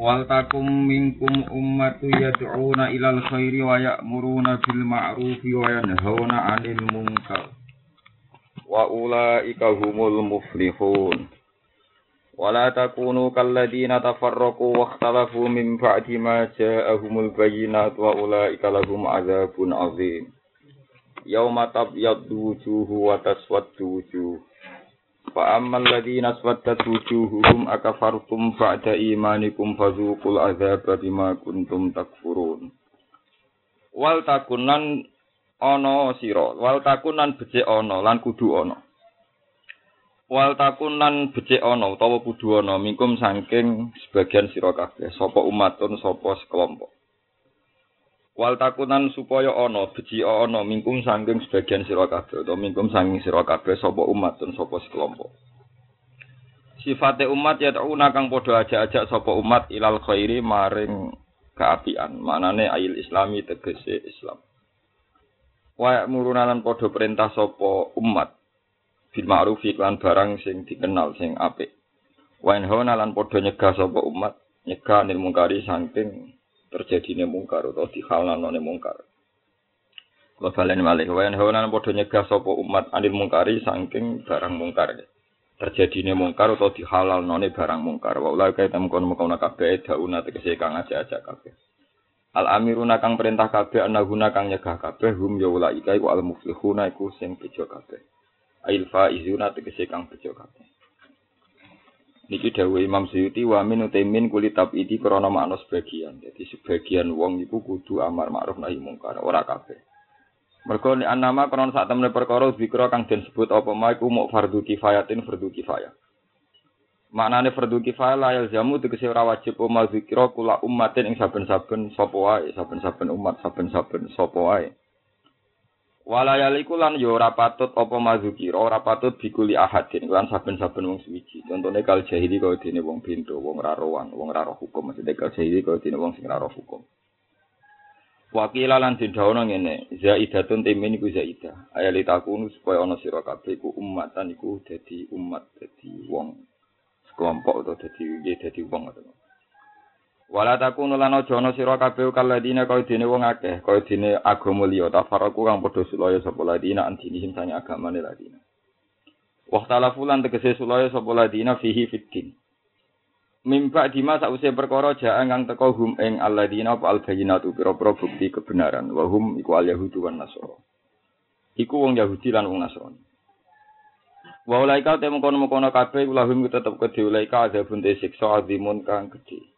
Wal takum minkum ummatu yad'una ilal khairi wa ya'muruna bil ma'rufi wa yanhauna 'anil munkar. Wa ulaika humul muflihun. Wala takunu kalladina tafarraqu wa ikhtalafu min ba'di ma ja'ahumul bayyinat wa ulaika lahum 'adzabun 'adzim. Yauma tabyaddu wujuhu wa taswaddu wujuh. Fa ammal ladzina aswaddat wujuhuhum akafartum ba'da imanikum fazuqul adzaba bima kuntum takfurun. Wal takunan ana sira, wal takunan becik ana lan kudu ana. Wal takunan becik ana utawa kudu ana mingkum saking sebagian sira kabeh, sapa umatun sapa sekelompok. Wal takunan supaya ana beci ana mingkum sangking sebagian sira kabeh utawa mingkum sangking sira kabeh sapa umat dan sapa sekelompok. Sifate umat ya tauna kang padha ajak-ajak sapa umat ilal khairi maring keapian. Manane ayil islami tegese Islam. Wa murunalan padha perintah sapa umat bil ma'ruf iklan barang sing dikenal sing apik. Wa lan padha nyegah sapa umat nyegah nil mungkari saking terjadine mungkar utawa dihalalane mungkar. Kula balen malih wayan hawana padha nyegah sapa umat anil mungkari saking barang mungkar. Terjadine mungkar utawa dihalalane barang mungkar. Wa ulai kaya temkon mukona dauna tegese kang ajak-ajak kabeh. Al amiruna kang perintah kabeh ana guna kang nyegah kabeh hum ya ulai iku al muflihuna iku sing bejo kabeh. Ail faizuna tegese kang bejo kabeh. Niki dawuh Imam Suyuti wa min utaimin kulit tabidi krana makna sebagian. Jadi sebagian wong iku kudu amar ma'ruf nahi mungkar, ora kabeh. Mergo nek anama krana sak temene perkara zikra kang den sebut apa ma iku muk fardu kifayatin fardu kifayah. Maknane fardu kifayah la jamu tegese ora wajib umat zikra kula ummatin ing saben-saben sapa wae, saben-saben umat, saben-saben sapa wae. Walayaliku lan yo ora patut apa mazukira ora patut bikuli ahadin lan saben-saben wong suwiji. Contone kal jahili kaya dene wong pintu, wong ora rowan, wong ora hukum. Maksudnya kal jahili kaya dene wong sing ora hukum. Wakila lan dindawono ngene, zaidatun timin iku zaidah. Ayali takunu supaya ana sira kabeh iku umatan iku dadi umat, dadi wong sekelompok atau dadi dadi wong atau Wala takunu lan aja ana sira kabeh kaladine kaya dene wong akeh, kaya dene agama liya tafaraku kang padha sulaya sapa ladina antinihim sing agamane ladina. Waktalafu lan tegese sulaya sapa ladina fihi fiddin. Mimba dima sause perkara jaan kang teka hum ing alladina apa albayinatu pira-pira bukti kebenaran wa hum iku al yahudu wan nasara. Iku wong Yahudi lan wong Nasrani. Wa ulaika temu kono-kono kabeh ulahum tetep kedhe ulaika ada bunte siksa azimun kang gedhe.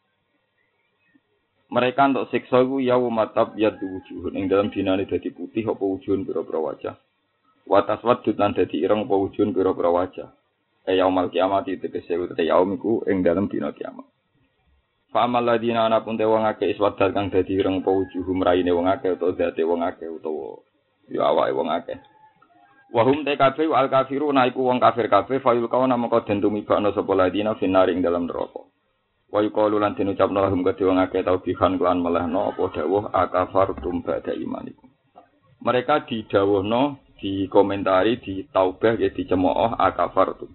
Mereka untuk siksa iku ya matab ya wujuh ing dalam dinane dadi putih apa wujuhun pira-pira wajah? Watas wadud lan dadi ireng apa wujuhun pira-pira wajah? E yaumal kiamat itu tegese te yaum iku ing dalam dina kiamat. Fa amal ladina ana pun te wong akeh iswadal kang dadi ireng apa wujuhum raine wong akeh utawa dadi wong akeh utawa ya awake wong akeh. Wahum te kabeh al kafiru naiku wong kafir kabeh fayul kawana mengko den tumibakno sapa ladina finaring dalam neraka Wa yuqalu lan den ucapno lahum kedhe wong akeh tau bihan kelan melehno apa dawuh akafartum ba'da imanikum. Mereka didawuhno di komentari di taubah ya dicemooh akafartum.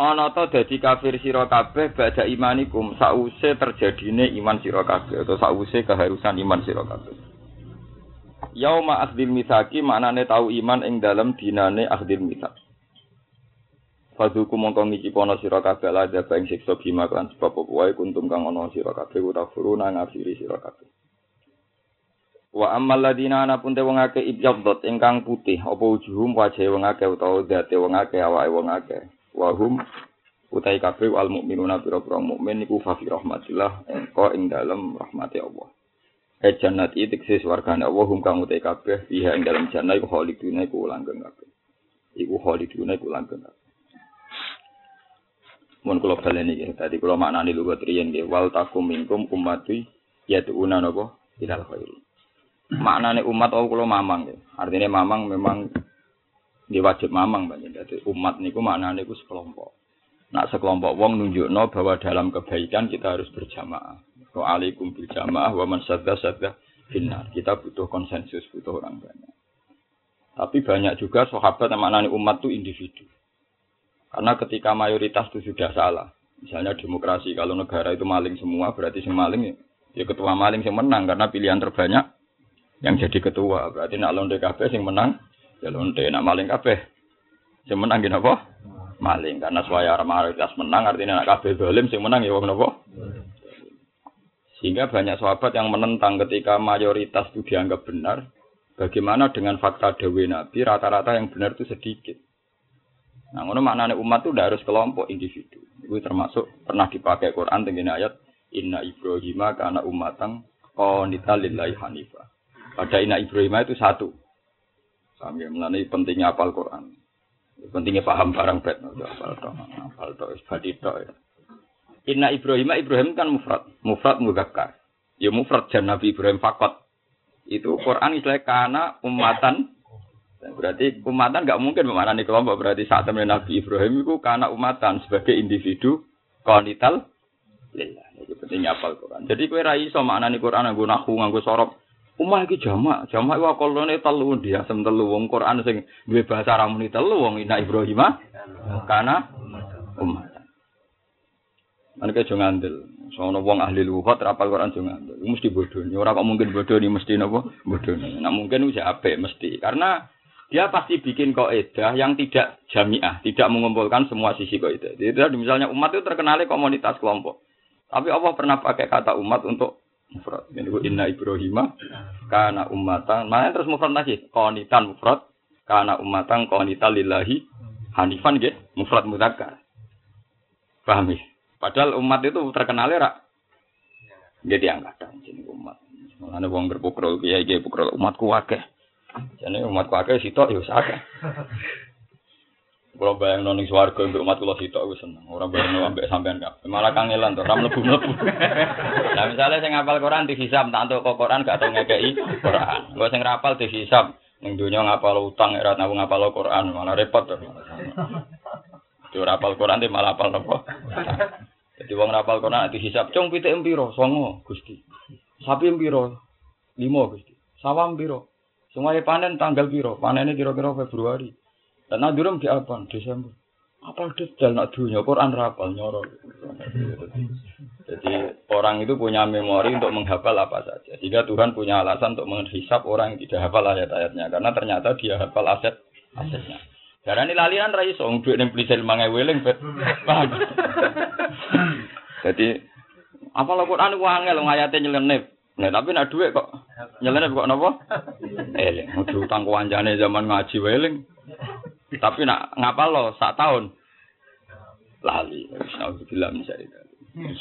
Ana ta dadi kafir sira kabeh ba'da imanikum sause terjadine iman sira kabeh atau sause keharusan iman sira kabeh. Yauma akhdil misaki maknane tau iman ing dalam dinane akhdil misaki. Fadhuku mongko ngiki pono sira kabeh la ada bang siksa bima kan sebab apa wae kuntum kang ana sira kabeh utafuru nang ngafiri sira kabeh. Wa ammal ladina ana pun te wong akeh ibyadot ingkang putih apa wujuhum wajah wong akeh utawa date wong akeh awake wong akeh. Wa hum utai kabeh al mukminuna pira-pira mukmin iku fa fi rahmatillah engko ing dalem rahmati Allah. E jannat iki tekse swargane Allah hum kang utai kabeh fiha ing dalem jannah iku khaliduna iku langgeng kabeh. Iku khaliduna iku langgeng kabeh. Mun kula baleni nggih tadi kula maknani lugat riyen nggih wal takum minkum ummati yad'una napa? Ilal khair maknane umat oh kula mamang nggih. Artine mamang memang nggih wajib mamang banyak dadi umat niku maknane iku sekelompok. Nak sekelompok wong nunjukno bahwa dalam kebaikan kita harus berjamaah. Wa alaikum bil jamaah wa man sadda sadda finnar. Kita butuh konsensus butuh orang banyak. Tapi banyak juga sahabat yang maknani umat itu individu Karena ketika mayoritas itu sudah salah, Misalnya demokrasi, kalau negara itu maling semua, berarti sing maling ya, ya ketua maling sing menang karena pilihan terbanyak yang jadi ketua. Berarti nak londe kabeh sing menang ya londe, nak maling kabeh sing menang gini apa? Maling karena suara mayoritas menang artinya nak kabeh dolim sing menang ya napa? Sehingga banyak sahabat yang menentang ketika mayoritas itu dianggap benar. Bagaimana dengan fakta Dewi Nabi, rata-rata yang benar itu sedikit. Nah, ngono maknanya umat itu harus kelompok individu. Itu termasuk pernah dipakai Quran dengan ayat Inna Ibrahim karena umatang qanita lillahi hanifah. Pada Inna Ibrahim itu satu. Kami mengenai pentingnya apal Quran. Pentingnya paham barang bet. Apal to, apal to, to. Inna Ibrahim, Ibrahim kan mufrad, mufrad muzakkar. Ya mufrad jan Nabi Ibrahim fakot. Itu Quran istilahnya karena umatan. Berarti umatan nggak mungkin memaknani kelompok. Berarti saat temen Nabi Ibrahim itu karena umatan sebagai individu konital. Lillah. Itu pentingnya apal Quran. Jadi kue rai so maknani Quran nganggo nahu nganggo sorop. Umah iki jamak, jamak iku akalane telu dia asem telu wong Quran sing duwe bahasa ramuni telu wong Inna Ibrahim karena umat. Mereka aja ngandel. Soalnya wong ahli lugat rapal Quran aja ngandel. Mesti bodoh. Orang kok mungkin bodoh mesti nopo bodoh. Nah mungkin usia apa mesti karena dia pasti bikin kaidah yang tidak jamiah, tidak mengumpulkan semua sisi kaidah. Jadi misalnya umat itu terkenal komunitas kelompok. Tapi Allah pernah pakai kata umat untuk mufrad. Ini inna Ibrahim karena umatan. Mana terus mufrad lagi? Konitan mufrad karena umatan konitan lillahi hanifan gitu. Mufrad mudzakkar. Paham ya? Padahal umat itu terkenal ya, jadi angkatan jadi umat. Mulane wong berpukul kiai kiai umatku akeh. Jadi umatku akeh sitok ya akeh. Kalau bayang noning swarga untuk umat kula sitok wis seneng. Ora bayang ambek sampean kap. Malah kangelan to, ora mlebu-mlebu. Nah misalnya sing ngapal Quran dihisab, tak entuk kok Quran gak tau ngekeki Quran. Gua sing rapal dihisab, ning donya ngapal utang ora tau ngapal Quran, malah repot to. Yo rapal Quran di malah apal napa? Jadi wong rapal Quran dihisab, cung pitik empiro? Songo, Gusti. Sapi empiro? Limo, Gusti. Sawam piro? Semuanya panen tanggal piro? Panennya kira-kira Februari. Dan nadurum di apa? Desember. Apa detail nak dunia Quran rapal nyoro. Jadi orang itu punya memori untuk menghafal apa saja. Jika Tuhan punya alasan untuk menghisap orang yang tidak hafal ayat-ayatnya. Karena ternyata dia hafal aset asetnya. Karena ini lalian rai so, duit yang beli mangai weling bet. Jadi apa lo Quran itu angel ngayatnya nyelenep. Nah tapi nak duit kok nyelenep kok nopo? Eh, mau utang kewanjane zaman ngaji weling. Tapi nak ngapal lo sak tahun. Lali, Alhamdulillah misalnya.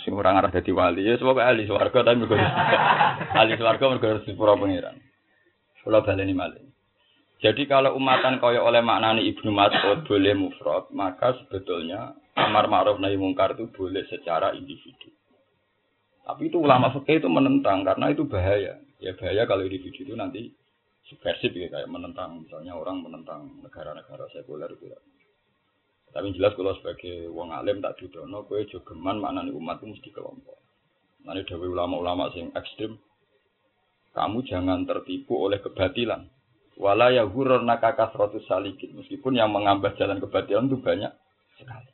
Sing orang arah dadi wali ya sebab ahli swarga tapi mergo ahli swarga mergo pura pangeran. Kula baleni malih. Jadi kalau umatan kaya oleh maknani Ibnu Mas'ud boleh mufrad, maka sebetulnya amar ma'ruf nahi mungkar itu boleh secara individu. Tapi itu ulama fikih itu menentang karena itu bahaya. Ya bahaya kalau individu itu nanti subversif ya kayak menentang misalnya orang menentang negara-negara sekuler itu ya. Tapi jelas kalau sebagai wong alim tak dudono kowe jogeman maknani umat itu mesti kelompok. Nanti dewi ulama-ulama sing ekstrim kamu jangan tertipu oleh kebatilan Wala nakaka kasrotus salikin. Meskipun yang mengambah jalan kebatilan itu banyak sekali.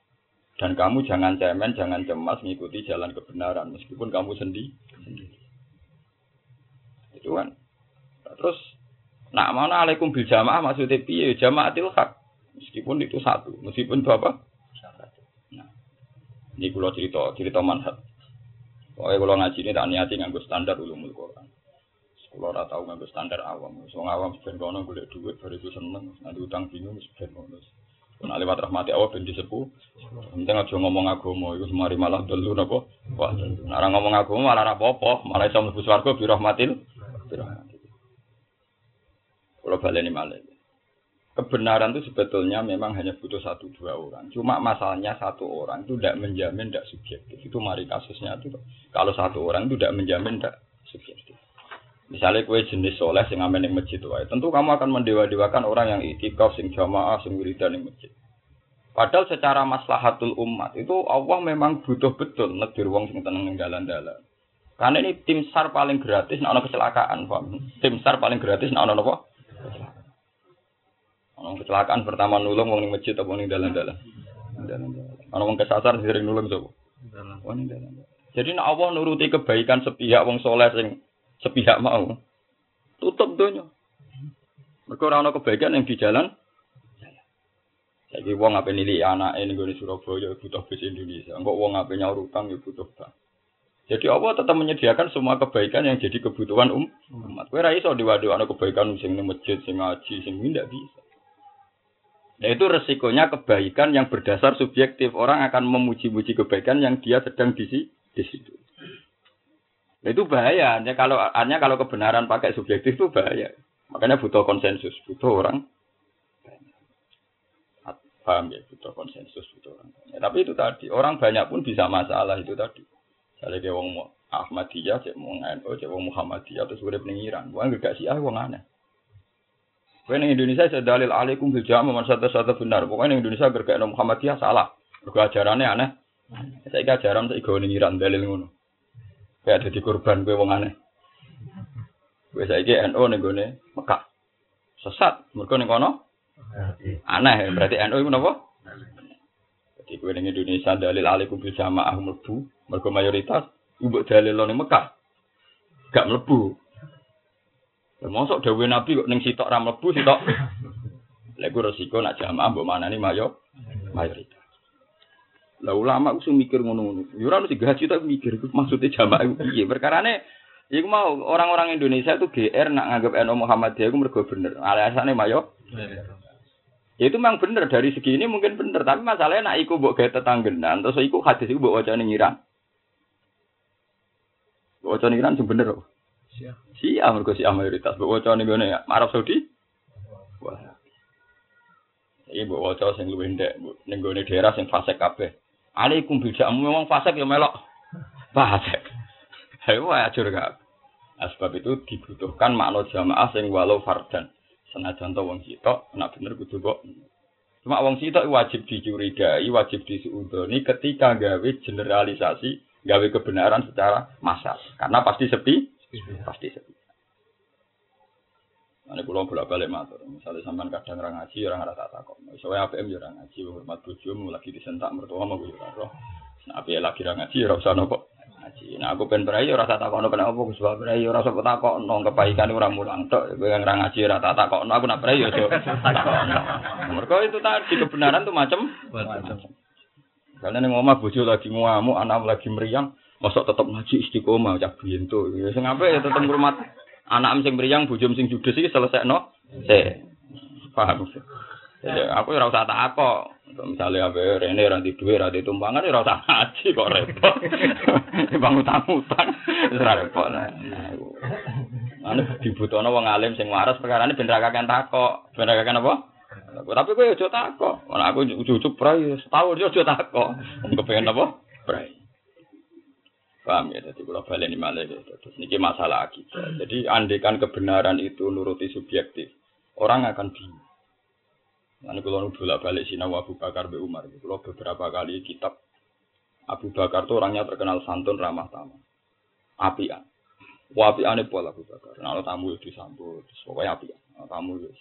Dan kamu jangan cemen, jangan cemas mengikuti jalan kebenaran. Meskipun kamu sendiri. Itu kan. Terus, nak mana alaikum bil jamaah maksudnya piye? Jamaatil hak. Meskipun itu satu. Meskipun itu apa? Nah, ini kalau cerita, cerita manhat. Pokoknya kalau ngaji ini tak niati nganggo standar ulumul Quran. Kalau ora tau nganggo standar awam, wong awam ben kono golek dhuwit bar itu seneng, nanti utang bingung ngono. Nah lewat rahmati Allah ben disepuh. Penting aja ngomong agama iku semari malah dulu napa? Wah, nek ngomong agama malah ora apa-apa, malah iso mlebu swarga bi rahmatil. Kalau baleni malah. Kebenaran itu sebetulnya memang hanya butuh satu dua orang. Cuma masalahnya satu orang itu tidak menjamin tidak subjektif. Itu mari kasusnya itu. Kalau satu orang itu tidak menjamin tidak subjektif. Misalnya kue jenis soleh sing ngamen yang masjid wae, tentu kamu akan mendewa-dewakan orang yang itikaf sing jamaah sing wiridan yang masjid. Padahal secara maslahatul umat itu Allah memang butuh betul negir wong sing tenang ning dalan-dalan. Karena ini tim SAR paling gratis nek kecelakaan, Pak. Tim SAR paling gratis nek ana apa? Ana kecelakaan pertama nulung wong ning masjid atau ning dalan-dalan. Dalan-dalan. Ana wong kesasar sering nulung sapa? Jadi nek Allah nuruti kebaikan sepihak wong soleh sing sepihak mau, tutup donya. Mergo ora ana kebaikan yang di jalan. Saiki wong ape nilai anake ning gone Surabaya butuh bis Indonesia. Engko wong ape nyaur utang ya butuh bank. Jadi Allah tetap menyediakan semua kebaikan yang jadi kebutuhan um, umat. Kowe ra iso diwadhi-wadhi kebaikan sing ning masjid, sing ngaji, sing ndak bisa. Nah itu resikonya kebaikan yang berdasar subjektif. Orang akan memuji-muji kebaikan yang dia sedang di, di situ. Nah itu bahaya. Hanya kalau hanya kalau kebenaran pakai subjektif itu bahaya. Makanya butuh konsensus, butuh orang paham ya butuh konsensus butuh orang banyak. Tapi itu tadi orang banyak pun bisa masalah itu tadi. Misalnya kayak wong Ahmadiyah, cek wong NU, cek wong Muhammadiyah, terus udah pengiran. Wong gak sih ah wong aneh. Kowe ning Indonesia saya dalil alaikum bil man satu satu benar. Pokoknya ning Indonesia gergak Muhammadiyah salah. Mergo ajarannya aneh. Saya ajaran saya gawe ning Iran dalil ngono. Kayak dadi korban kowe wong aneh. Kowe saiki NU ning gone Mekah. Sesat, mergo ning kono aneh. Berarti NU iku napa? Jadi kowe ning Indonesia dalil alaikum bil jamaah mlebu, mergo mayoritas mbok dalil ning Mekah. Gak mlebu. Mosok dawuh Nabi kok ning sitok ra mlebu sitok. Lha iku resiko nak jamaah mbok manani mayo mayoritas. Lah ulama sing mikir ngono-ngono. Ya ora mesti gaji tak mikir iku maksudnya jamaah iku piye. Perkarane iku mau orang-orang Indonesia itu GR nak nganggap NU Muhammadiyah iku mergo bener. Alasannya mayo. Ya itu memang bener dari segi ini mungkin bener, tapi masalahnya nak iku mbok gawe tetanggenan terus iku hadis iku mbok waca ning Iran. Waca ning Iran sing bener kok. Siap. Siap mergo siap mayoritas. Mbok waca ning gone Arab Saudi. Wah. Iki mbok waca sing luwih ndek ning daerah sing fasik kabeh. Alaikum bidamu memang fasik ya melok. Fasik. Ayo ajur gak. Sebab itu dibutuhkan makna jamaah sing walau fardan. Senajan to wong sitok, nak bener kudu kok. Cuma wong sitok wajib dicurigai, wajib disuudoni ketika gawe generalisasi, gawe kebenaran secara massal. Karena pasti sepi, pasti sepi. Ini pulau bolak balik matur. Misalnya sampean kadang orang ngaji, orang ada tak takut. Misalnya APM ya orang ngaji, hormat bojomu lagi disentak mertua mau gue roh. Nah, apa lagi orang ngaji, orang sana kok ngaji. Nah, aku pengen berai, orang tak takut. Kenapa aku sebab berai, orang sebab takut. Nong kebaikan orang mulang tok. Gue yang orang ngaji, orang tak takut. Aku nak berai, yo Mereka itu tadi kebenaran tuh macam. Karena nih ngomong bojo lagi ngamuk, anak lagi meriang, masuk tetap ngaji istiqomah, cak. Ya, sing apa ya tetap hormat anak sing mriyang bojom sing judes iki selesekno se paham ya aku ora usah takok. Misalnya apa rene ora di duwe ora ditumpangan ora usah ngaji kok repot. Bang utang-utang ora repot. Anu dibutuhno wong alim sing waras perkarane ben ra kakean takok. Ben ra apa? Tapi kowe aja takok. Ora aku cucuk prai setahun aja takok. Kepengen apa? Prai Paham ya, jadi kalau balik ini malah ya. Terus ini masalah akidah. Jadi andekan kebenaran itu nuruti subjektif, orang akan bingung. Nanti kalau bolak balik sini Abu Bakar be Umar, kalau beberapa kali kitab Abu Bakar itu orangnya terkenal santun ramah tamah, apian. Wapian itu pola Abu Bakar. Nah, tamu itu disambut, pokoknya apian. Nah, tamu itu.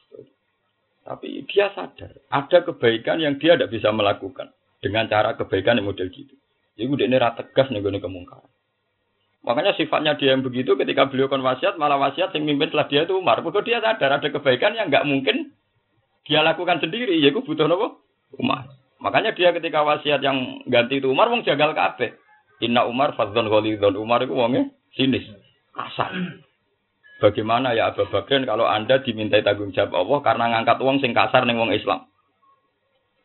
Tapi dia sadar ada kebaikan yang dia tidak bisa melakukan dengan cara kebaikan yang model gitu. Jadi udah ini tegas nih gue kemungkaran. Makanya sifatnya dia yang begitu ketika beliau kon wasiat malah wasiat yang mimpin setelah dia itu Umar. Begitu dia sadar ada kebaikan yang nggak mungkin dia lakukan sendiri. Ya gue butuh nopo Umar. Makanya dia ketika wasiat yang ganti itu Umar wong jagal kafe. Inna Umar fadzon ghalidhon Umar itu wongnya sinis, kasar. Bagaimana ya Abu Bakar kalau Anda dimintai tanggung jawab Allah karena ngangkat uang sing kasar ning wong Islam.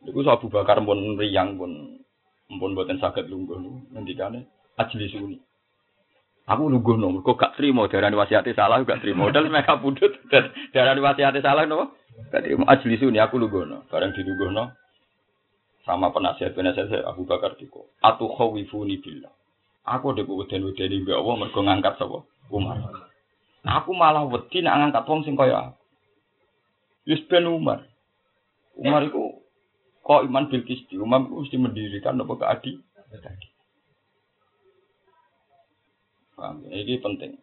Iku Abu Bakar pun riang pun pun buatan sakit lungguh ngendikane ajli suni. Aku nong, kok gak terima darah wasiati salah, gak terima. Modal mereka pudut darah wasiati salah no, gak terima. Ajli suni aku nunggu no, bareng di no. Sama penasihat penasihat saya Abu Bakar diko. Atu khawifuni billah. Aku udah weden wedeni mbak Allah mergo ngangkat sapa Umar. Aku malah wedi nak ngangkat wong sing kaya aku. Yus ben Umar. Umar itu kok iman bil kisti. Umar mesti mendirikan apa keadi. Paham? Ini penting.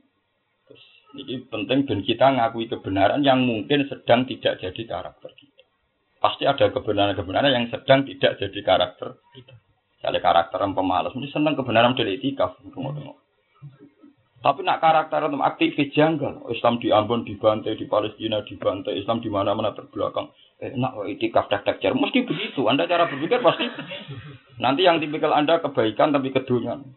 Terus, ini penting dan kita ngakui kebenaran yang mungkin sedang tidak jadi karakter kita. Pasti ada kebenaran-kebenaran yang sedang tidak jadi karakter kita. Misalnya karakter yang pemalas, mesti seneng kebenaran dari. Tengok-tengok. Tapi nak karakter aktivis janggal. Islam di Ambon dibantai, di Palestina dibantai, Islam di mana-mana terbelakang. Eh, nak itikaf tak tak Mesti begitu. Anda cara berpikir pasti nanti yang tipikal Anda kebaikan tapi kedunyan.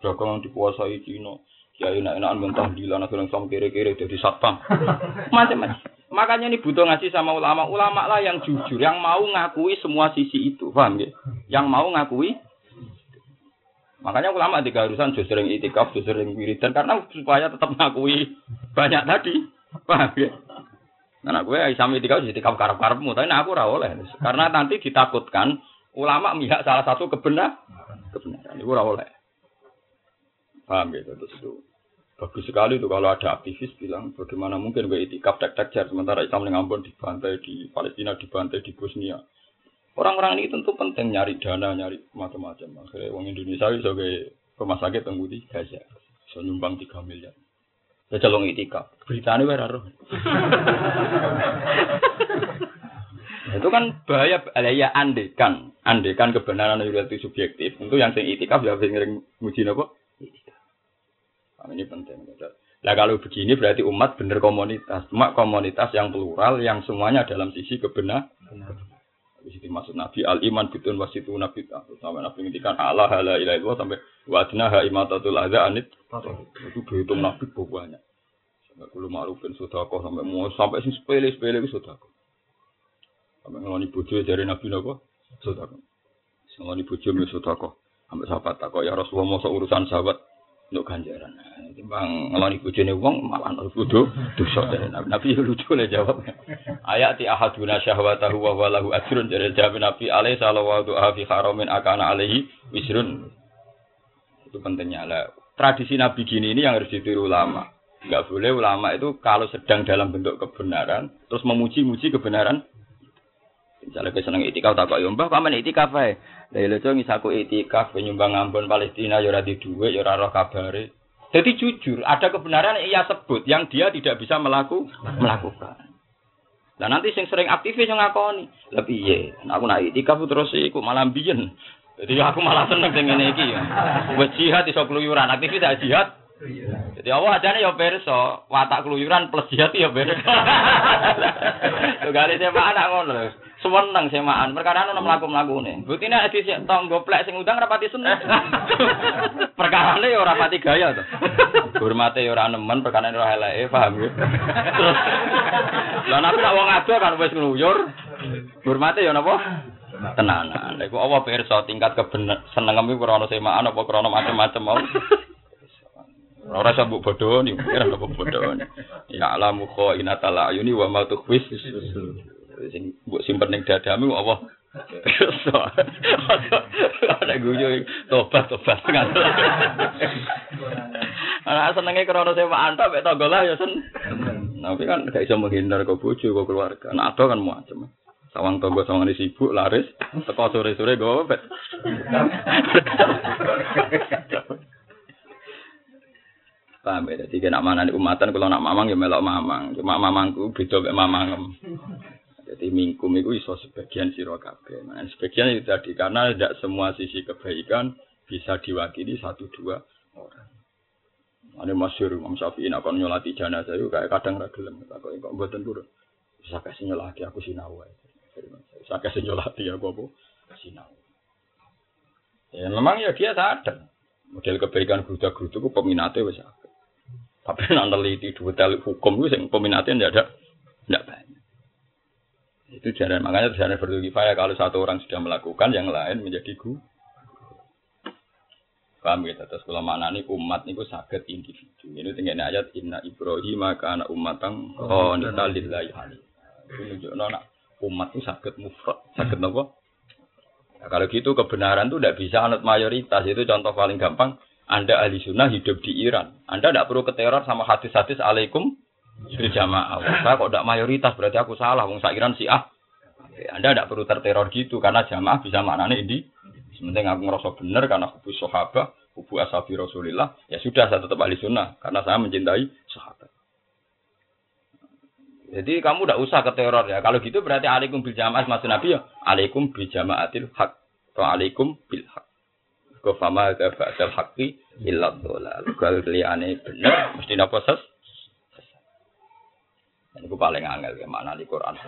Dagang dikuasai Cina. Kiai enak-enakan mentah di lana akhirnya sama kiri-kiri jadi satpam. Macam-macam. Makanya ini butuh ngaji sama ulama. Ulama lah yang jujur, yang mau ngakui semua sisi itu. Paham ya? Yang mau ngakui Makanya ulama di keharusan justru sering itikaf, justru sering wiridan karena supaya tetap ngakui banyak tadi. Paham ya? Nah, gue sama itikaf itikaf karep-karepmu, tapi nah, aku ora oleh. Karena nanti ditakutkan ulama mihak salah satu kebenar kebenaran. Itu ora oleh. Paham ya? Terus itu bagus sekali itu kalau ada aktivis bilang bagaimana mungkin gue itikaf tek-tek sementara Islam yang Ambon dibantai di Palestina dibantai di Bosnia Orang-orang ini tentu penting nyari dana, nyari macam-macam. Akhirnya uang Indonesia sebagai rumah sakit tunggu di Gaza. So nyumbang 3 miliar. Ya calon itika. Beritanya baru. itu kan bahaya ya andekan andekan kebenaran itu subjektif tentu yang sing itikaf ya sing muji nah, ini penting. Nah kalau begini berarti umat bener komunitas. Cuma komunitas yang plural yang semuanya dalam sisi kebenaran di situ maksud Nabi al iman bitun wasitu nabi sampai Nabi ngintikan Allah hala ilaha illallah sampai wadna ha imatatul adza anit. Itu dihitung Nabi banyak. Sampai kulo ma'rufin sedekah sampai mau sampai sing sepele sepele itu sedekah sampai ngeloni bojo dari Nabi napa? Sedekah ngeloni bojo mi sedekah sampai sahabat takok ya Rasulullah mau urusan sahabat untuk ganjaran. Timbang ngeloni bojone wong malah kudu dosa dari Nabi. Nabi lucu le jawab. Ti ahaduna syahwatahu wa walahu ajrun dari jawab Nabi alaihi sallallahu fi haramin akana alaihi wisrun. Itu pentingnya lah. Tradisi Nabi gini ini yang harus ditiru ulama. Enggak boleh ulama itu kalau sedang dalam bentuk kebenaran terus memuji-muji kebenaran. Misalnya kesenang itikaf tak kok mbah paman itikaf ae. Lah lho cok ngisaku itikaf nyumbang Ambon Palestina ya ora di dhuwit ya roh kabare. Jadi jujur, ada kebenaran yang ia sebut yang dia tidak bisa melaku, melakukan. Dan nanti sing sering aktivis yang ngakoni, lebih iya. Aku nak itikaf terus ikut malam biyen. Jadi aku malah seneng sing ngene iki. Wis jihad iso keluyuran, aktivis ya jihad. Jadi Allah ajane ya perso, watak keluyuran plus jihad ya perso. Tugale saya anak ngono Sewenang semaan, perkara ono mlaku-mlakune. Butine hadis tong goplek sing undang rapati seneng. Perkarane ya ora pati gaya to. Hormate ya ora nemen, perkara ora eleke, paham ya. Terus Lah nabi nak wong ado kan wis ngluyur. Hormate ya napa? Tenanan. Lha iku apa pirsa tingkat kebener seneng iki krana semaan apa krana macam-macam mau. Ora usah mbok bodoni, ora mbok bodoni. Ya alamu kha inatal ayuni wa ma tukhwis sing mbok simpen ning dadamu apa ada guyu tobat tobat Ana senenge krana sewaan tok mek tangga lah ya sen. Tapi kan gak iso menghindar ke bojo ke keluarga. Nah, ada kan macam. Sawang tangga sawang sibuk laris, teko sore-sore go bet. Paham ya, jadi nak mana umatan kalau nak mamang ya melok mamang. Cuma mamangku beda mek mamang. Jadi mingkum itu iso sebagian siro kabeh. Nah, sebagian itu tadi karena tidak semua sisi kebaikan bisa diwakili satu dua orang. Ada masyur Imam Syafi'i nak nyolati jenazah itu kayak kadang ragilem. Kok kok mboten turun. Bisa kasih nyolati aku sinau Bisa kasih nyolati aku apa? Sinau. Ya memang ya dia sadar. Model kebaikan geruda-geruda itu peminatnya wis Tapi nanti di dua hukum itu yang peminatnya tidak ada, tidak banyak. Itu jalan makanya jalan berkifayah kalau satu orang sudah melakukan yang lain menjadi gu. Paham ya, terus kalau mana nih umat niku sakit individu. Ini tinggal ayat Inna Ibrahim maka anak umatang oh lillahi Itu nunjuk nona umat itu sakit mufrad, sakit nopo. Nah, kalau gitu kebenaran itu tidak bisa anut mayoritas. Itu contoh paling gampang. Anda ahli sunnah hidup di Iran. Anda tidak perlu keteror sama hadis-hadis alaikum berjamaah. Saya kok tidak mayoritas berarti aku salah. Wong sakiran si ah. Anda tidak perlu terteror gitu karena jamaah bisa maknanya ini. Sementing aku ngerasa benar karena hubu sahabat, hubu ashabi Rasulillah. Ya sudah saya tetap ahli sunnah karena saya mencintai sahabat. Jadi kamu tidak usah ke teror ya. Kalau gitu berarti alaikum bil jamaah maksud Nabi ya alaikum bil jamaatil hak atau alaikum bil hak. Kau fama ada ba'dal haqqi illa dhalal. Gal liyane bener mesti napa ses? Ini paling angel ya mana di Quran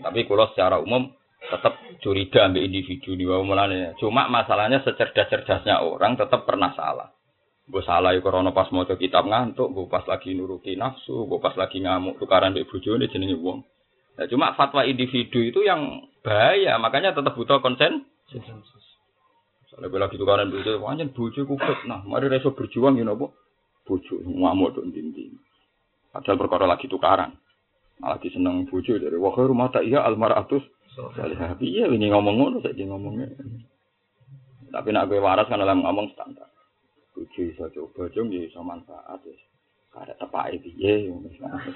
Tapi kalau secara umum tetap curiga ambil individu di bawah mulanya. Cuma masalahnya secerdas-cerdasnya orang tetap pernah salah. Gue salah ya karena pas mau kitab ngantuk, gue pas lagi nuruti nafsu, gue pas lagi ngamuk tukaran di bujone jenenge wong. Nah, cuma fatwa individu itu yang bahaya, makanya tetap butuh konsen. Soalnya gue lagi tukaran bojo, wajan bojo kufet. Nah, mari reso berjuang ya nopo. Bojo ngamuk tuh dinding. Padahal perkara lagi tukaran. Malah seneng bojo dari wah rumah tak iya almaratus. Soalnya iya ini ngomong ngono saya ngomongnya. Tapi nak gue waras kan dalam ngomong standar. Bojo iso coba jong ya iso manfaat wis. Kada tepake piye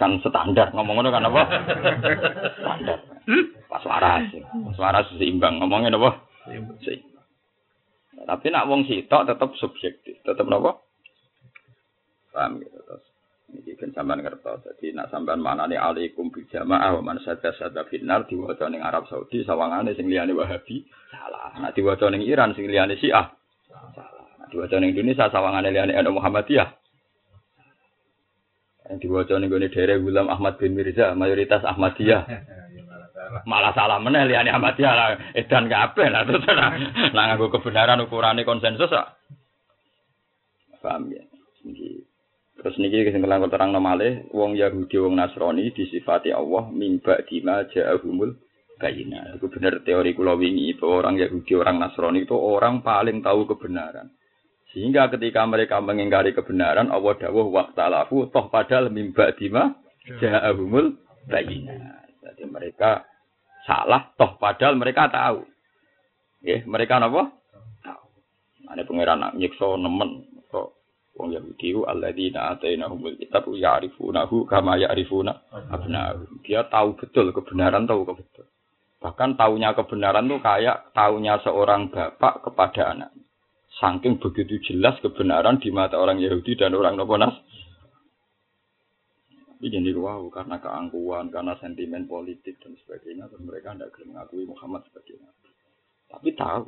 kan standar ngomong ngono kan apa? standar. Pas waras. Pas waras seimbang ngomongnya apa? Seimbang. Tapi nak wong sitok tetap subjektif, tetap napa? Paham gitu terus. Ini kan sampean ngerti. Jadi nak sampean manane alaikum bil jamaah wa man sadda sadda finnar diwaca ning Arab Saudi sawangane sing liyane Wahabi salah. Nak diwaca ning Iran sing liyane Syiah salah. Diwaca ning Indonesia sawangane liyane NU Muhammadiyah. Yang diwaca ning gone daerah Gulam Ahmad bin Mirza, mayoritas Ahmadiyah. Malah salah meneh liyane Ahmadiyah lah. Edan kabeh lah terus lah. Nah nganggo kebenaran ukurane konsensus kok. Paham ya? Terus niki sing kelang terang nomale wong Yahudi wong Nasrani disifati Allah mimba dima ja'ahumul bayina. Itu benar teori kula wingi bahwa orang Yahudi orang Nasrani itu orang paling tahu kebenaran. Sehingga ketika mereka mengingkari kebenaran, Allah dawuh waktalafu toh padahal mimba dima ja'ahumul bayina. Jadi mereka salah toh padahal mereka tahu. Ya, mereka apa? Tahu. Ada pangeran nak nyiksa nemen kok wong Yahudi alladzina atainahumul kitab ya'rifunahu kama ya'rifuna abna'ahum. Dia tahu betul kebenaran tahu betul. Bahkan tahunya kebenaran tuh kayak tahunya seorang bapak kepada anaknya. Saking begitu jelas kebenaran di mata orang Yahudi dan orang Noponas. Tapi jadi wow, karena keangkuhan, karena sentimen politik dan sebagainya, dan mereka tidak mengakui Muhammad sebagai nabi. Tapi tahu.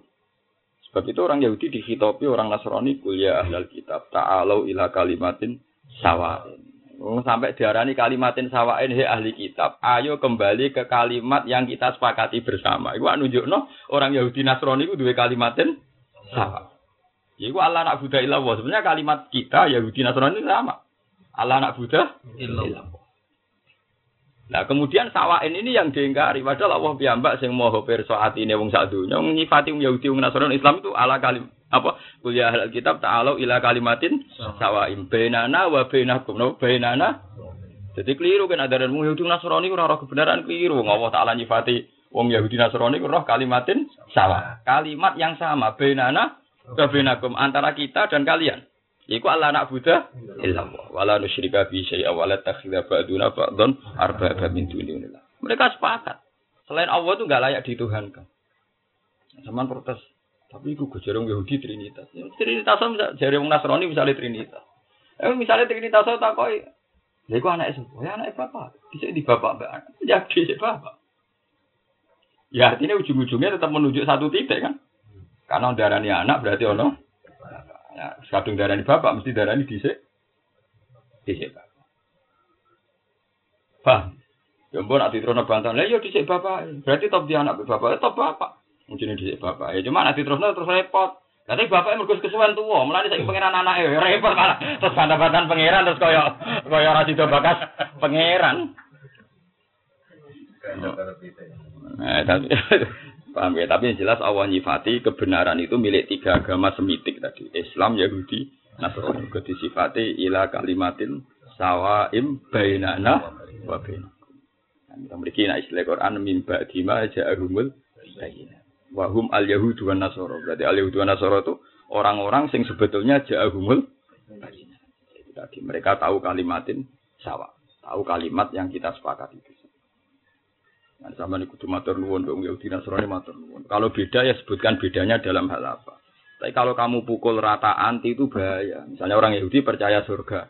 Sebab itu orang Yahudi dihitopi orang Nasrani kuliah ahlal kitab. Ta'alau ila kalimatin sawain. Oh, sampai diarani kalimatin sawain he ahli kitab. Ayo kembali ke kalimat yang kita sepakati bersama. Iku nunjuk no orang Yahudi Nasrani itu dua kalimatin sawa. Iku Allah nak Buddha ilallah. Sebenarnya kalimat kita Yahudi Nasrani sama. Allah nak Buddha. Nah kemudian sawain ini yang diingkari. Padahal Allah piyambak sing perso hati ini wong sak dunya. Nyifati wong Yahudi wong Nasrani Islam itu ala kalim apa? Kuliah al kitab ta'alu ila kalimatin sawaim bainana wa bainakum. No bainana. Jadi keliru kan ada wong Yahudi Nasrani ora roh kebenaran keliru. Wong Allah taala nyifati wong Yahudi Nasrani roh kalimatin sawa kalimat yang sama bainana wa bainakum antara kita dan kalian Iku Allah nak Buddha illallah wala nusyrika bi syai'a wala takhidha ba'duna ba'dhan arbaba min dunillah. Mereka sepakat. Selain Allah itu enggak layak dituhankan. Zaman protes. Tapi itu gue Yahudi Trinitas. Trinitas bisa jarang Nasrani misalnya Trinitas. Eh misalnya Trinitas tak koi. Ya itu anak itu. Ya anak bapak. Bisa di bapak mbak. Ya di bapak. Ya artinya ujung-ujungnya tetap menunjuk satu titik kan. Karena darahnya anak berarti ono Ya, kadung darah ini bapak, mesti darah ini disik. Disik bapak. Paham? Ya ampun, nanti terus bantahan. Lah, ya disik bapak. Berarti top dia anak bapak, ya top bapak. Mungkin disik bapak. Ya cuma nanti terus terus repot. Nanti bapaknya mergus kesuwen tua, melani saya pangeran anak ya repot malah. Terus bantah-bantahan pangeran terus koyo koyo ora sida bakas pangeran. Nah, tapi Paham ya? Tapi yang jelas Allah nyifati kebenaran itu milik tiga agama semitik tadi. Islam, Yahudi, Nasrani. Juga disifati ila kalimatin sawaim bainana wa bainakum. Nah, kita memiliki nah istilah Quran mimba dima ja'ahumul bayina. Wahum al yahudu wa nasoro. Berarti al yahudu wa nasoro itu orang-orang sing sebetulnya tadi mereka tahu kalimatin sawa. Tahu kalimat yang kita sepakat itu. Nah, sama nih kudu matur nuwun dong Yahudi Nasrani matur nuwun. Kalau beda ya sebutkan bedanya dalam hal apa. Tapi kalau kamu pukul rata anti itu bahaya. Misalnya orang Yahudi percaya surga.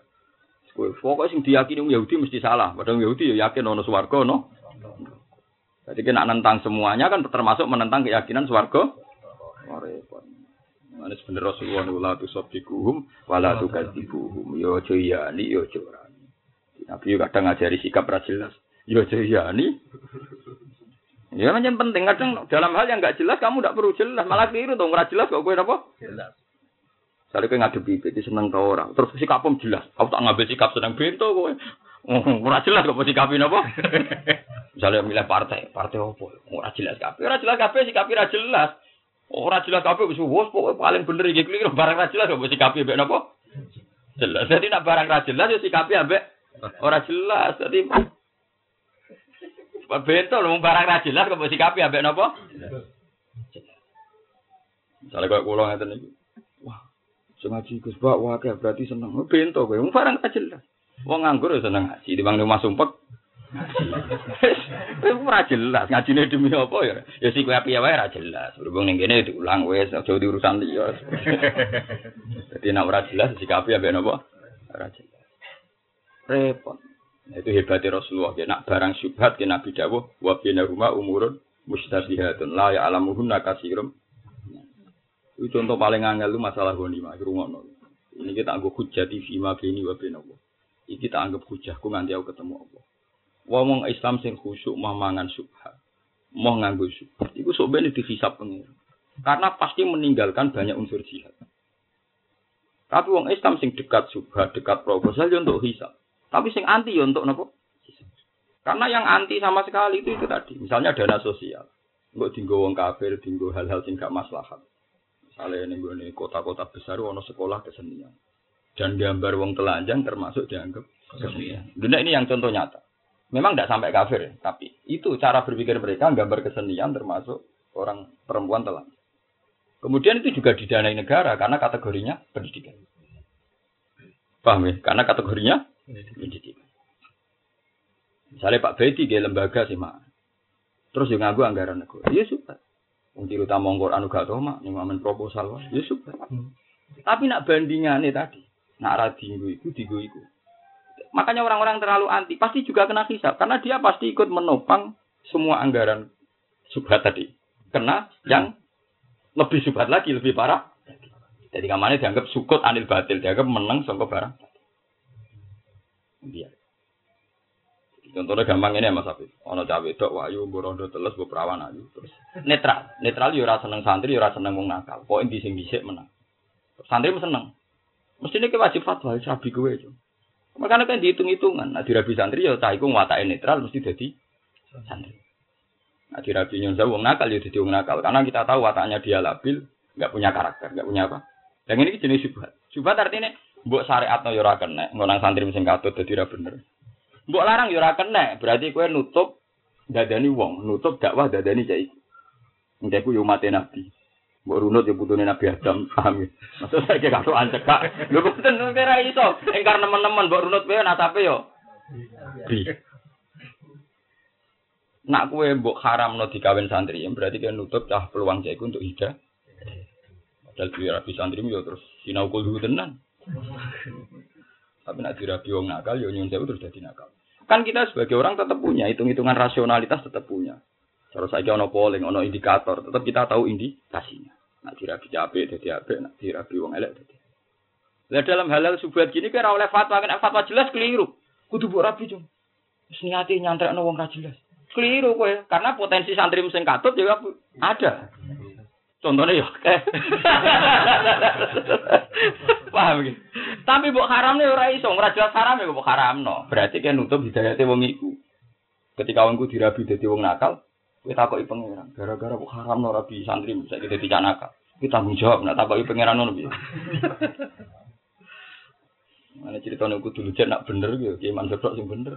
Pokoknya sing diyakini Yahudi mesti salah. Padahal Yahudi ya yakin ono swarga no. Jadi kena nentang semuanya kan termasuk menentang keyakinan swarga. Oh, repot. Mana sebenarnya Rasulullah la tusaddiquhum wa la tukadzibuhum. Yo aja iyani yo aja orani. Nabi kadang ngajari sikap ra jelas. Yo aja iyani. Ya macam penting kadang dalam hal yang nggak jelas kamu tidak perlu jelas malah keliru dong ora jelas kok kowe apa? Jelas. Misalnya kowe ngadepi iki seneng ta ora. Terus sikapmu jelas. Aku tak ngambil sikap seneng bento. Oh, ora jelas kok sikapin apa? Misalnya milih partai, partai apa? Ora jelas kabeh. Ora jelas kabeh sikapi ora jelas. Ora jelas kabeh wis wos pokoke paling bener iki keliru barang ra jelas kok sikapi ambek napa? Jelas. Jadi nak barang ra jelas ya sikapi ambek ora jelas. Jadi Bento lho barang ra jelas kok sikapi ambek napa? Misalnya kok kula ngeten iki. Wah, sing ngaji Gus Bak wae berarti seneng. Bento kowe barang ra jelas. Wong nganggur ya seneng ngaji, di bang rumah sumpek Itu ora jelas, ngajine demi apa ya? Ya sik kowe piye wae ora jelas. Berhubung ning kene diulang wis aja di urusan liya. Dadi nek ora jelas sikapi ambek napa? Ora jelas. Repot. Nah, itu hebatnya Rasulullah. Ya, nak barang syubhat ke Nabi dawuh wa rumah umurun mustabihatun la ya alamuhunna kasirum. Itu contoh paling angel lu masalah ghanimah ngono. Ini kita anggap hujjati fima bini wa bainahu. Iki kita anggap hujahku nganti aku ketemu Allah. Wong Islam sing khusyuk mau mangan subhat, mau nganggo subhat, iku sok ben dihisab. Karena pasti meninggalkan banyak unsur jihad. Tapi wong Islam sing dekat subhat, dekat proposal ya untuk hisab. Tapi sing anti ya untuk nopo? Karena yang anti sama sekali itu itu tadi. Misalnya dana sosial. Enggak tinggal wong kafir, tinggal hal-hal sing gak maslahat. Misalnya ini kota-kota besar, ono sekolah kesenian. Dan gambar wong telanjang termasuk dianggap kesenian. Dunia ini yang contoh nyata. Memang tidak sampai kafir, ya, tapi itu cara berpikir mereka gambar kesenian termasuk orang perempuan telah. Kemudian itu juga didanai negara karena kategorinya pendidikan. Paham ya? Karena kategorinya pendidikan. Misalnya Pak Bedi dia lembaga sih mak. Terus yang ngaku anggaran negara. Ya suka. Untuk utama Quran gak tau mak, yang ngamen proposal Ya suka. Hmm. Tapi nak bandingannya tadi, nak radinggu itu, digo itu. Makanya orang-orang terlalu anti pasti juga kena hisap karena dia pasti ikut menopang semua anggaran subhat tadi. Kena yang lebih subhat lagi, lebih parah. Jadi kamarnya dianggap sukut anil batil, dianggap menang sama barang. Iya. Contohnya gampang ini ya Mas Afif. Ono cawe dok wayu borondo teles bu perawan ayu terus netral. Netral yo ora seneng santri yo ora seneng wong nakal. Pokoke di sing dhisik menang. Santri seneng. Mesti ini wajib fatwa, sabi gue itu. Makanya kan dihitung-hitungan. Nah, dirabi santri ya cah ngwatake netral mesti jadi santri. Nah, dirabi nyon wong nakal ya jadi wong nakal. Karena kita tahu wataknya dia labil, nggak punya karakter, nggak punya apa. Yang ini jenis syubhat. Syubhat artinya mbok syariat no yura kena, ngonang santri mesin katut jadi ra bener. Mbok larang yura kena, berarti kue nutup dadani wong, nutup dakwah dadani cah iku. Engke ku yo mate nabi. Mbok runut ya putune Nabi Adam, paham ya? Maksud saya kayak karo cekak. Lho boten ora iso. Engkar nemen-nemen mbok runut wae nasape yo. Bi. Nak kue mbok haram no dikawin santri, ya berarti kan nutup cah peluang cek untuk hidup. Padahal rapi santri yo terus sinau kudu tenan. Tapi nak dirapi wong nakal yo nyun terus jadi nakal. Kan kita sebagai orang tetap punya hitung-hitungan rasionalitas tetap punya. Terus saya ono polling, ono indikator, tetap kita tahu indikasinya. Nak dirabi capek, jadi apa? Nak dirabi wong elek, jadi. Nah dalam halal subuhat gini kira oleh fatwa, kan fatwa jelas keliru. Kudu buat rapi cung. Niati nyantrek no wong jelas. Keliru kowe, karena potensi santri mesin katut juga ada. Contohnya ya, paham gitu. Tapi buat haram nih orang iso, ora jelas haram ya buat haram no. Berarti kan nutup hidayatnya wong iku. Ketika wongku dirabi jadi wong nakal, kita takoki pangeran, gara-gara kok haram no rabi santri bisa kita tidak nakal. Kita tanggung jawab, nak takoki pangeran no lebih. Mana cerita nih kudu lucu nak bener gitu, kayak mansur sing bener.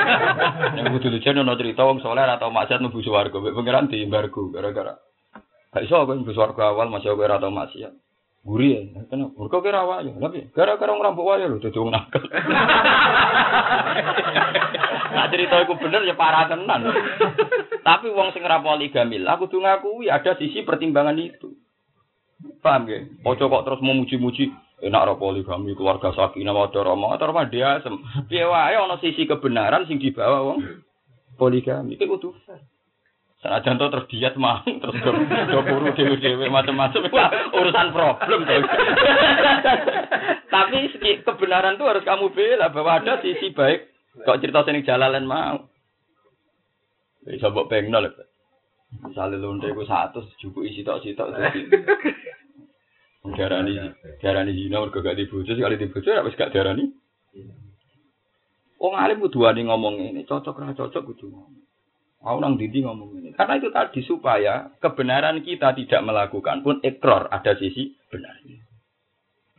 Yang kudu lucu nih cerita wong soleh atau maksiat nubu suwargo, pangeran di embargo gara-gara. Gak iso aku nubu suwargo awal masih aku atau maksiat. Guri ya, kenapa? Mereka kira apa ya? Tapi gara-gara orang rambut wajah loh, jadi orang nakal. Nah cerita aku bener ya parah tenan. Tapi wong sing ora poligami, aku tuh ngakui ada sisi pertimbangan itu. Paham ya? Ojo kok terus memuji-muji enak ora poligami keluarga sakinah wadah rama atau rumah dia sem. Piye wae ana sisi kebenaran sing dibawa wong poligami. Iki kudu Senajan to terus diet mang, terus do, buru dewe-dewe macam-macam. Wah, urusan problem tuh. Tapi kebenaran tuh harus kamu bela bahwa ada sisi baik. Kok cerita sini jalalan mau. Bisa mbok pengno lho. Misalnya lonte ku satu, juku isi tok sitok. Darani, darani zina mergo gak dibojo, sekali dibojo ya wis gak darani. Wong alim kudu ngomong ini, cocok ra cocok kudu ngomong. Mau nang dindi ngomong ini. Karena itu tadi supaya kebenaran kita tidak melakukan pun ekor ada sisi benarnya.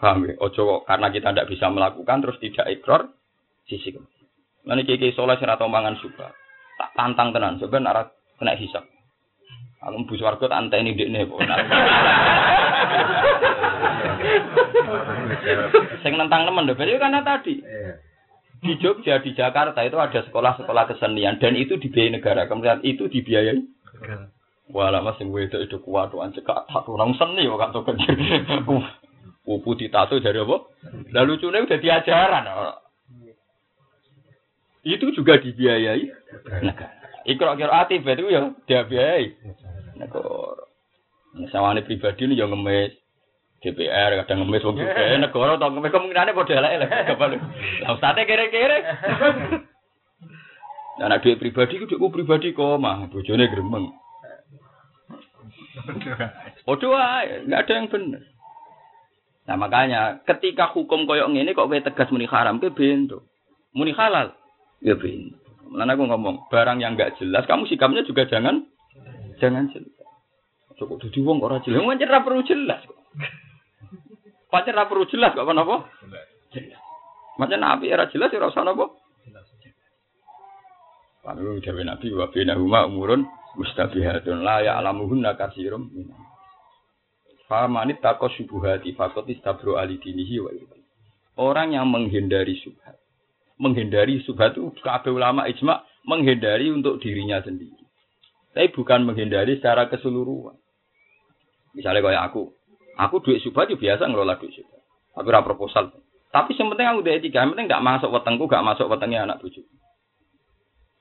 Paham ya? Ojo karena kita tidak bisa melakukan terus tidak ekor sisi kebenaran. Nanti kiki soleh atau mangan suka. Tak tantang tenan sebenarnya kena hisap. Aku mbus warga tak anteni ndekne kok. Sing nentang temen lho, berarti karena tadi di Jogja, di Jakarta itu ada sekolah-sekolah kesenian dan itu dibiayai negara. Kemudian itu dibiayai. Wah, lama sing wedok itu kuat tuh anjek tak orang seni kok tuh kecil. Pupu ditato dari apa? Lalu lucunya udah diajaran. Itu juga dibiayai negara. Ikro kira ati itu ya dia biayai negara. Misalnya pribadi ini yang ngemis. DPR kadang ngemis wong juga negara tau ngemis kemungkinannya padha elek elek kapan lah ustate kere-kere Nah, anak duit pribadi ku duitku pribadi kok mah bojone gremeng. Podo ae, enggak ada yang benar. Nah, makanya ketika hukum koyok ngene kok tegas muni haram ke bento. Muni halal ya bento. Lan aku ngomong, barang yang enggak jelas kamu sikapnya juga jangan jangan jelas. Cukup dadi wong kok ora jelas. Wong perlu jelas kok. Pancen ora perlu jelas kok apa? Jelas. Macam nabi era jelas ya ora usah napa? Lalu dewe nabi wa bainahuma umurun mustabihatun la ya'lamuhunna katsirum minan. Famanit takos syubuhati fakot istabro alidinihi wa irfan. Orang yang menghindari subhat. Menghindari subhat itu kabeh ulama ijma menghindari untuk dirinya sendiri. Tapi bukan menghindari secara keseluruhan. Misalnya kayak aku, aku duit subhat itu biasa ngelola duit subhat. Aku ora proposal. Tapi penting aku duit tiga, penting gak masuk wetengku, gak masuk wetengnya anak bujuk.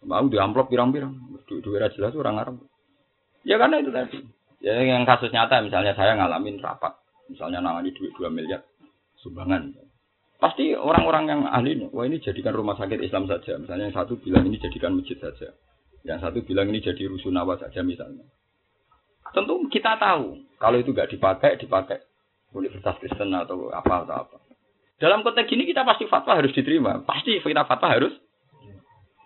Mau di amplop pirang-pirang, duit duit jelas orang Arab. Ya karena itu tadi. Ya yang kasus nyata misalnya saya ngalamin rapat, misalnya nangani duit 2 miliar sumbangan. Pasti orang-orang yang ahli wah ini jadikan rumah sakit Islam saja. Misalnya yang satu bilang ini jadikan masjid saja. Yang satu bilang ini jadi rusunawa saja misalnya. Tentu kita tahu kalau itu nggak dipakai, dipakai Universitas Kristen atau apa atau apa. Dalam konteks ini kita pasti fatwa harus diterima. Pasti kita fatwa harus.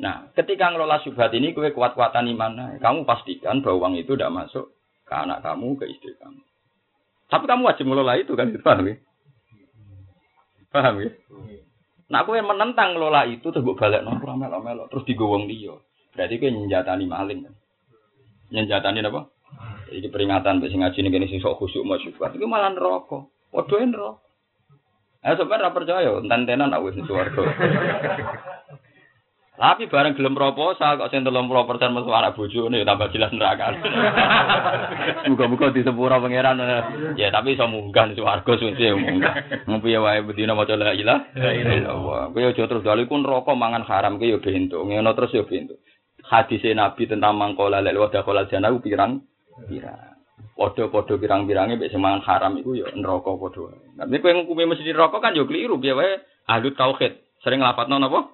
Nah, ketika ngelola subhat ini, kue kuat-kuatan iman, kamu pastikan bahwa uang itu tidak masuk ke anak kamu, ke istri kamu. Tapi kamu wajib ngelola itu kan, paham ya? Paham ya? Nah, yang menentang ngelola itu terus balik nongkrong melok-melok terus digowong dia. Berarti gue nyenjatani maling kan? Nyenjatani apa? Jadi peringatan besi ngaji ini gini sing sok khusyuk mau syukur. Itu malah neraka. Waduh neraka. Eh sebenarnya percaya, enten-tenan aku wis suwarga. Tapi bareng gelem proposal kok sing 30% metu anak bojone tambah jelas neraka. Muga-muga disepuro pangeran. Ya tapi iso munggah swarga suci munggah. Ngopi ya wae bedina maca la ilaha illallah. Kowe aja terus dalu ku neraka mangan haram ki ya bento. Ngono terus ya bento. Hadis Nabi tentang mangkola lek wadah kola jana ku pirang pirang. Podo-podo pirang-pirange mek sing mangan haram iku ya neraka podo. Tapi kowe ngukumi mesti neraka kan ya keliru piye wae ahli tauhid. Sering lapatno napa?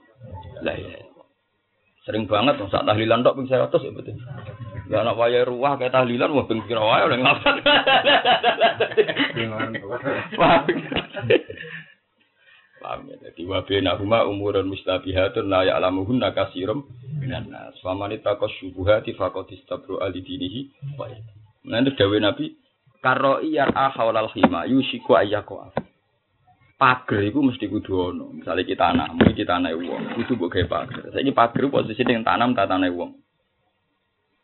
La Sering banget saat tahlilan tok ping 100 ya betul. Ya anak waya ruah kayak tahlilan wah ping kira wae oleh ngapa. Paham ya, jadi wabena huma umurun mustabihatun la ya'lamuhunna kasirum minan nas. Faman ittaqas syubuhati faqad istabru ali dinihi wa itu dawe Nabi karo iyar ahawalal khima yusiku ayyaqwa. pager itu mesti kudu ono. Misalnya kita tanam, kita tanam uang, kudu mbok gawe pager. Saiki pager posisi yang tanam tak tanam uang.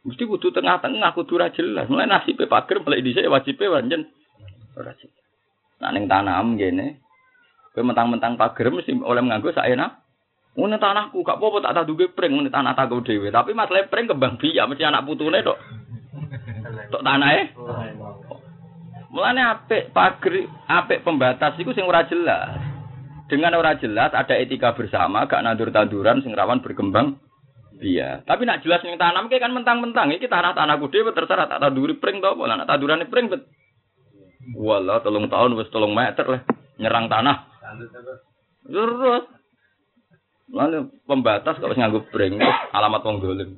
Mesti kudu tengah-tengah kudu ora jelas. Mulai nasib pager mulai dhisik wajibe pancen ora jelas. Nah ning tanam ngene, kowe mentang-mentang pager mesti oleh nganggo sak enak. Ngene tanahku gak apa-apa tak taduke pring ngene tanah tak dhewe. Tapi masalah pring kembang biak mesti anak putune tok. Tok tanahe. Mulane apik pager, apik pembatas iku sing ora jelas. Dengan ora jelas ada etika bersama, gak nandur tanduran sing rawan berkembang Iya, tapi nak jelas ning tanam kan mentang-mentang iki tanah-tanahku dhewe terserah tak tanduri pring to apa nak tandurane pring bet. Wala telung tahun wis telung meter lah nyerang tanah. Terus Lalu pembatas wis nganggo pring alamat wong dolim.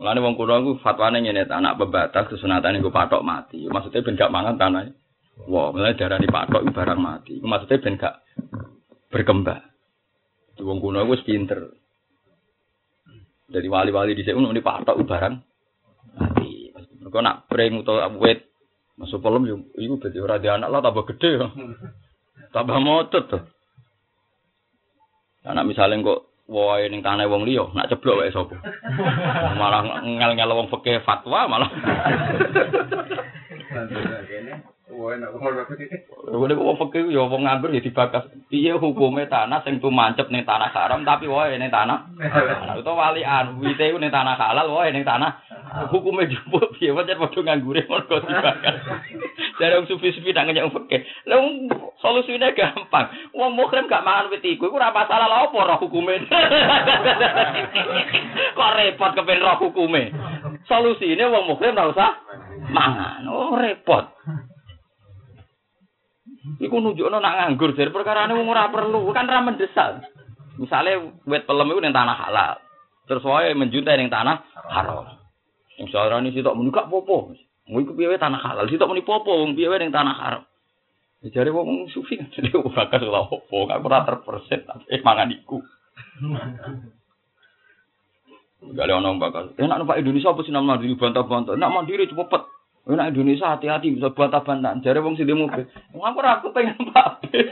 Mulane wong kuno iku fatwane ngene anak pembatas kesunatane nggo patok mati. Maksudnya ben gak mangan tanah. Wah, mulane darani patok iku barang mati. Maksudnya ben gak berkembang. Wong kuno iku wis pinter. Jadi wali-wali di sini ini patok barang mati. Mereka nak pring atau wet masuk pelem yo iku berarti ora di anak lah tambah gede ya. Tambah motot tuh. Anak misalnya kok wae ning tanah wong liya nak ceblok wae sapa. Malah ngel-ngel wong fikih fatwa malah. Wong wong fakir ya wong nganggur ya dibakas. Piye hukume tanah sing tumancep ning tanah haram tapi wae ning tanah. Nah, utawa walian wite ku ning tanah halal wae ning tanah. Hukume jupuk piye wae padha nganggure mergo dibakas. Dari wong sufi-sufi nang nyek fakir. Lah solusine gampang. Wong mukrim gak mangan wit iku iku ora masalah lha opo roh hukume. Kok repot kepen roh hukume. Solusine wong mukrim ora usah mangan. Oh repot. Iku nunjukno nak nganggur jadi perkara ini ora perlu, kan ra mendesak. Misalnya wet pelem iku ning tanah halal. Terus wae menjuntai ning tanah haram. Sing sarane sitok muni gak popo. Mau iku piye tanah halal, sitok muni popo wong piye ning tanah haram. Ya jare wong sufi kan jadi ora opo, gak ora terperset tapi mangan iku. Gak ada orang bakal. Eh, nak numpak Indonesia apa sih nama mandiri bantah-bantah? Nak mandiri cepet. Eh, nak Indonesia hati-hati bisa bantah-bantah. Jadi wong sing mobil. Wong aku ora aku pengen bis.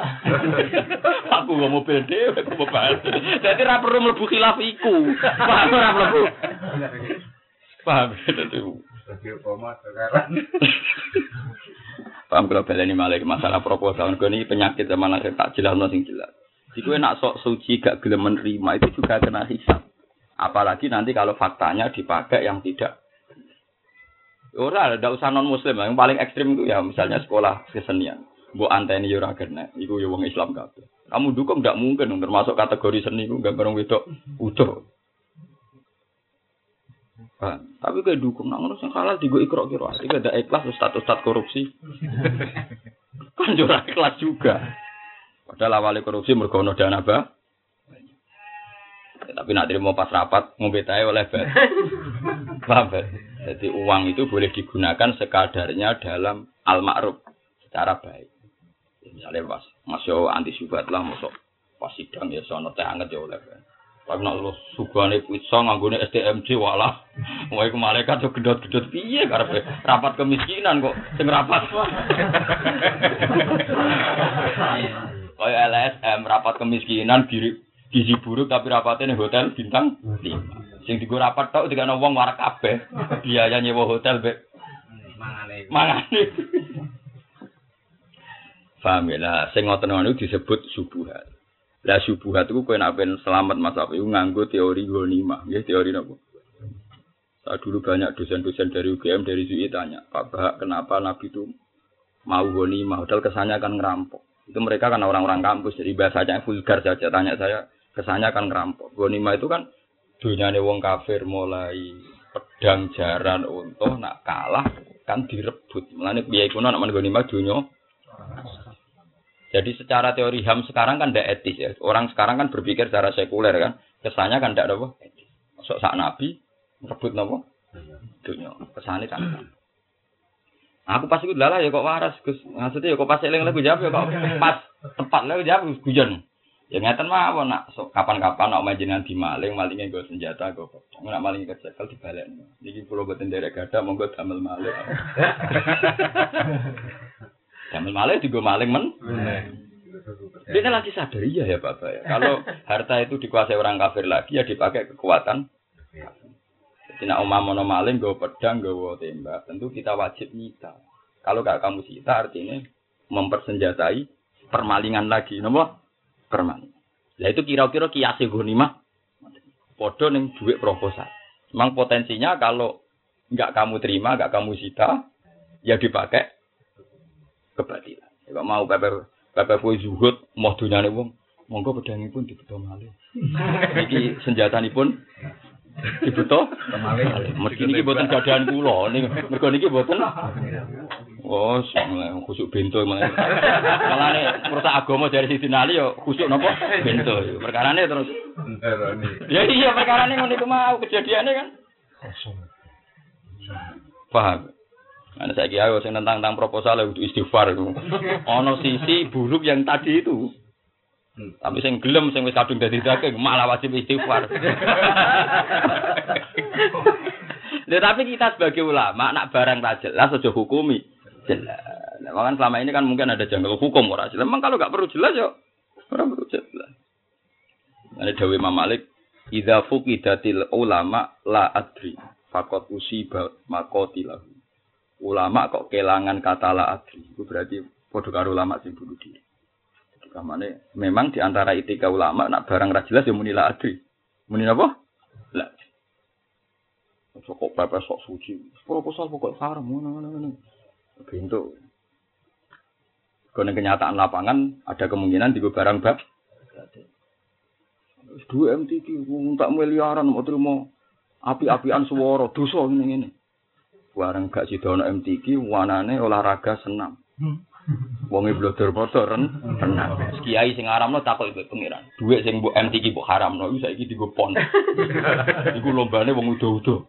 aku gak mobil dhewe, aku mau bahas. Jadi ora perlu mlebu khilaf iku. Paham ora mlebu? Paham itu. Paham kalau baleni malah masalah proposal. Gue ini penyakit zaman akhir tak jelas sing jelas. Jika nak sok suci gak gelem menerima itu juga kena hisap. Apalagi nanti kalau faktanya dipakai yang tidak. Ora, ada usah non muslim. Yang paling ekstrim itu ya misalnya sekolah kesenian. Bu anteni ora kena. Iku yo wong Islam kabeh. Kamu dukung nggak mungkin termasuk kategori seni itu gambar wedok utuh. Nah, tapi kayak dukung, nah ngono sing halal digo ikro kiro, iki ada ikhlas status status korupsi. kan jurah ikhlas juga. Padahal awalnya korupsi mergo ono dana ba. Ya, tapi nak terima pas rapat ngombe tae oleh bar. Paham? Jadi uang itu boleh digunakan sekadarnya dalam al ma'ruf secara baik. Ya, misalnya pas masuk anti subat lah masuk pas sidang ya sono teh anget ya oleh. Tapi nak lu sugane pizza nganggone STMJ walah. Wae ku malaikat yo gedot-gedot piye karepe rapat kemiskinan kok sing rapat. Kaya LSM rapat kemiskinan gizi buruk tapi rapatnya ning hotel bintang 5. Sing digo rapat tok dikane wong warak kabeh. Biaya nyewa hotel be mangane. Mangane. Paham ya lah, sing ngoten niku disebut subuhat. Lah subuhat itu kowe nek selamat Mas Afi nganggo teori ghanimah, nggih teori napa? Saya dulu banyak dosen-dosen dari UGM dari UI tanya, Pak Bahak, kenapa Nabi itu mau ghanimah? Padahal kesannya akan ngerampok. Itu mereka kan orang-orang kampus, jadi bahasanya vulgar saja. Tanya saya, kesannya akan ngerampok. Ghanimah itu kan dunyane wong kafir mulai pedang jaran untuh nak kalah kan direbut. Mulane biaya kuno nak men ghanimah dunya jadi secara teori HAM sekarang kan tidak etis ya. Orang sekarang kan berpikir secara sekuler kan. Kesannya kan tidak apa. Masuk saat Nabi, rebut nopo dunia. Kesannya kan. Aku pas itu lala ya kok waras Gus. Maksudnya ya kok pas eling lagu jawab ya kok pas tepat lagu jawab guyon. Ya ngeten mawon nak so, kapan-kapan nak majinan di maling, malingnya gue senjata gue kok. Nak maling kecekel dibalik. Jadi pulau boten derek gada monggo damel maling. Damel maling juga maling men. Dia kan lagi sadar iya ya Bapak ya. Kalau harta itu dikuasai orang kafir lagi ya dipakai kekuatan. Jadi nak umam mono maling gue pedang gue tembak, tentu kita wajib nyita. Kalau gak kamu sita artinya mempersenjatai permalingan lagi, nopo permalingan. Nah itu kira-kira kiasi gonimah, podo neng duit proposal. Memang potensinya kalau nggak kamu terima, nggak kamu sita, ya dipakai kebatilan. Kalau mau pepe pepe kue zuhud, mau dunia nih wong, monggo pedangipun dibeto malih. Iki senjatanipun dibeto malih. Mergi niki mboten gadahan kula, niki mergo niki mboten Oh, mulai khusuk bento mulai. Malane merusak agama dari sisi nali yo khusuk napa bento. Perkarane terus. Ya iya perkarane ngono iku mau kejadiannya kan. Paham. Saya kira saya tentang tentang proposal itu istighfar itu. Ono sisi buruk yang tadi itu. Tapi saya gelem, saya wis kadung dadi daging, malah wajib istighfar. Lha tapi kita sebagai ulama nak barang tak jelas aja hukumi. Jelas. Nah, makanya selama ini kan mungkin ada janggal hukum ora jelas. Memang kalau nggak perlu jelas ya ora perlu jelas. Ada Dewi Imam Malik, "Idza fuqidatil ulama la adri, fakot usiba makotilahu." Ulama kok kelangan kata la adri, itu berarti padha karo ulama sing bunuh diri. Kamane memang di antara etika ulama nak barang ra jelas ya muni la adri. Muni apa? La. Kok pepes sok suci. Proposal pokok haram ngono-ngono. Bentuk. Kalau kenyataan lapangan ada kemungkinan di barang bab. Dua MTQ, tak miliaran, mau terima api-apian suara, dosa ini ini. Barang gak sidono MTQ, wanane olahraga senam. Wonge blodor foto ren renang. Kiai sing aramno takok iku pengiran. Duit sing mbok MTQ mbok haramno iku saiki digo pon. Iku lombane wong udo-udo.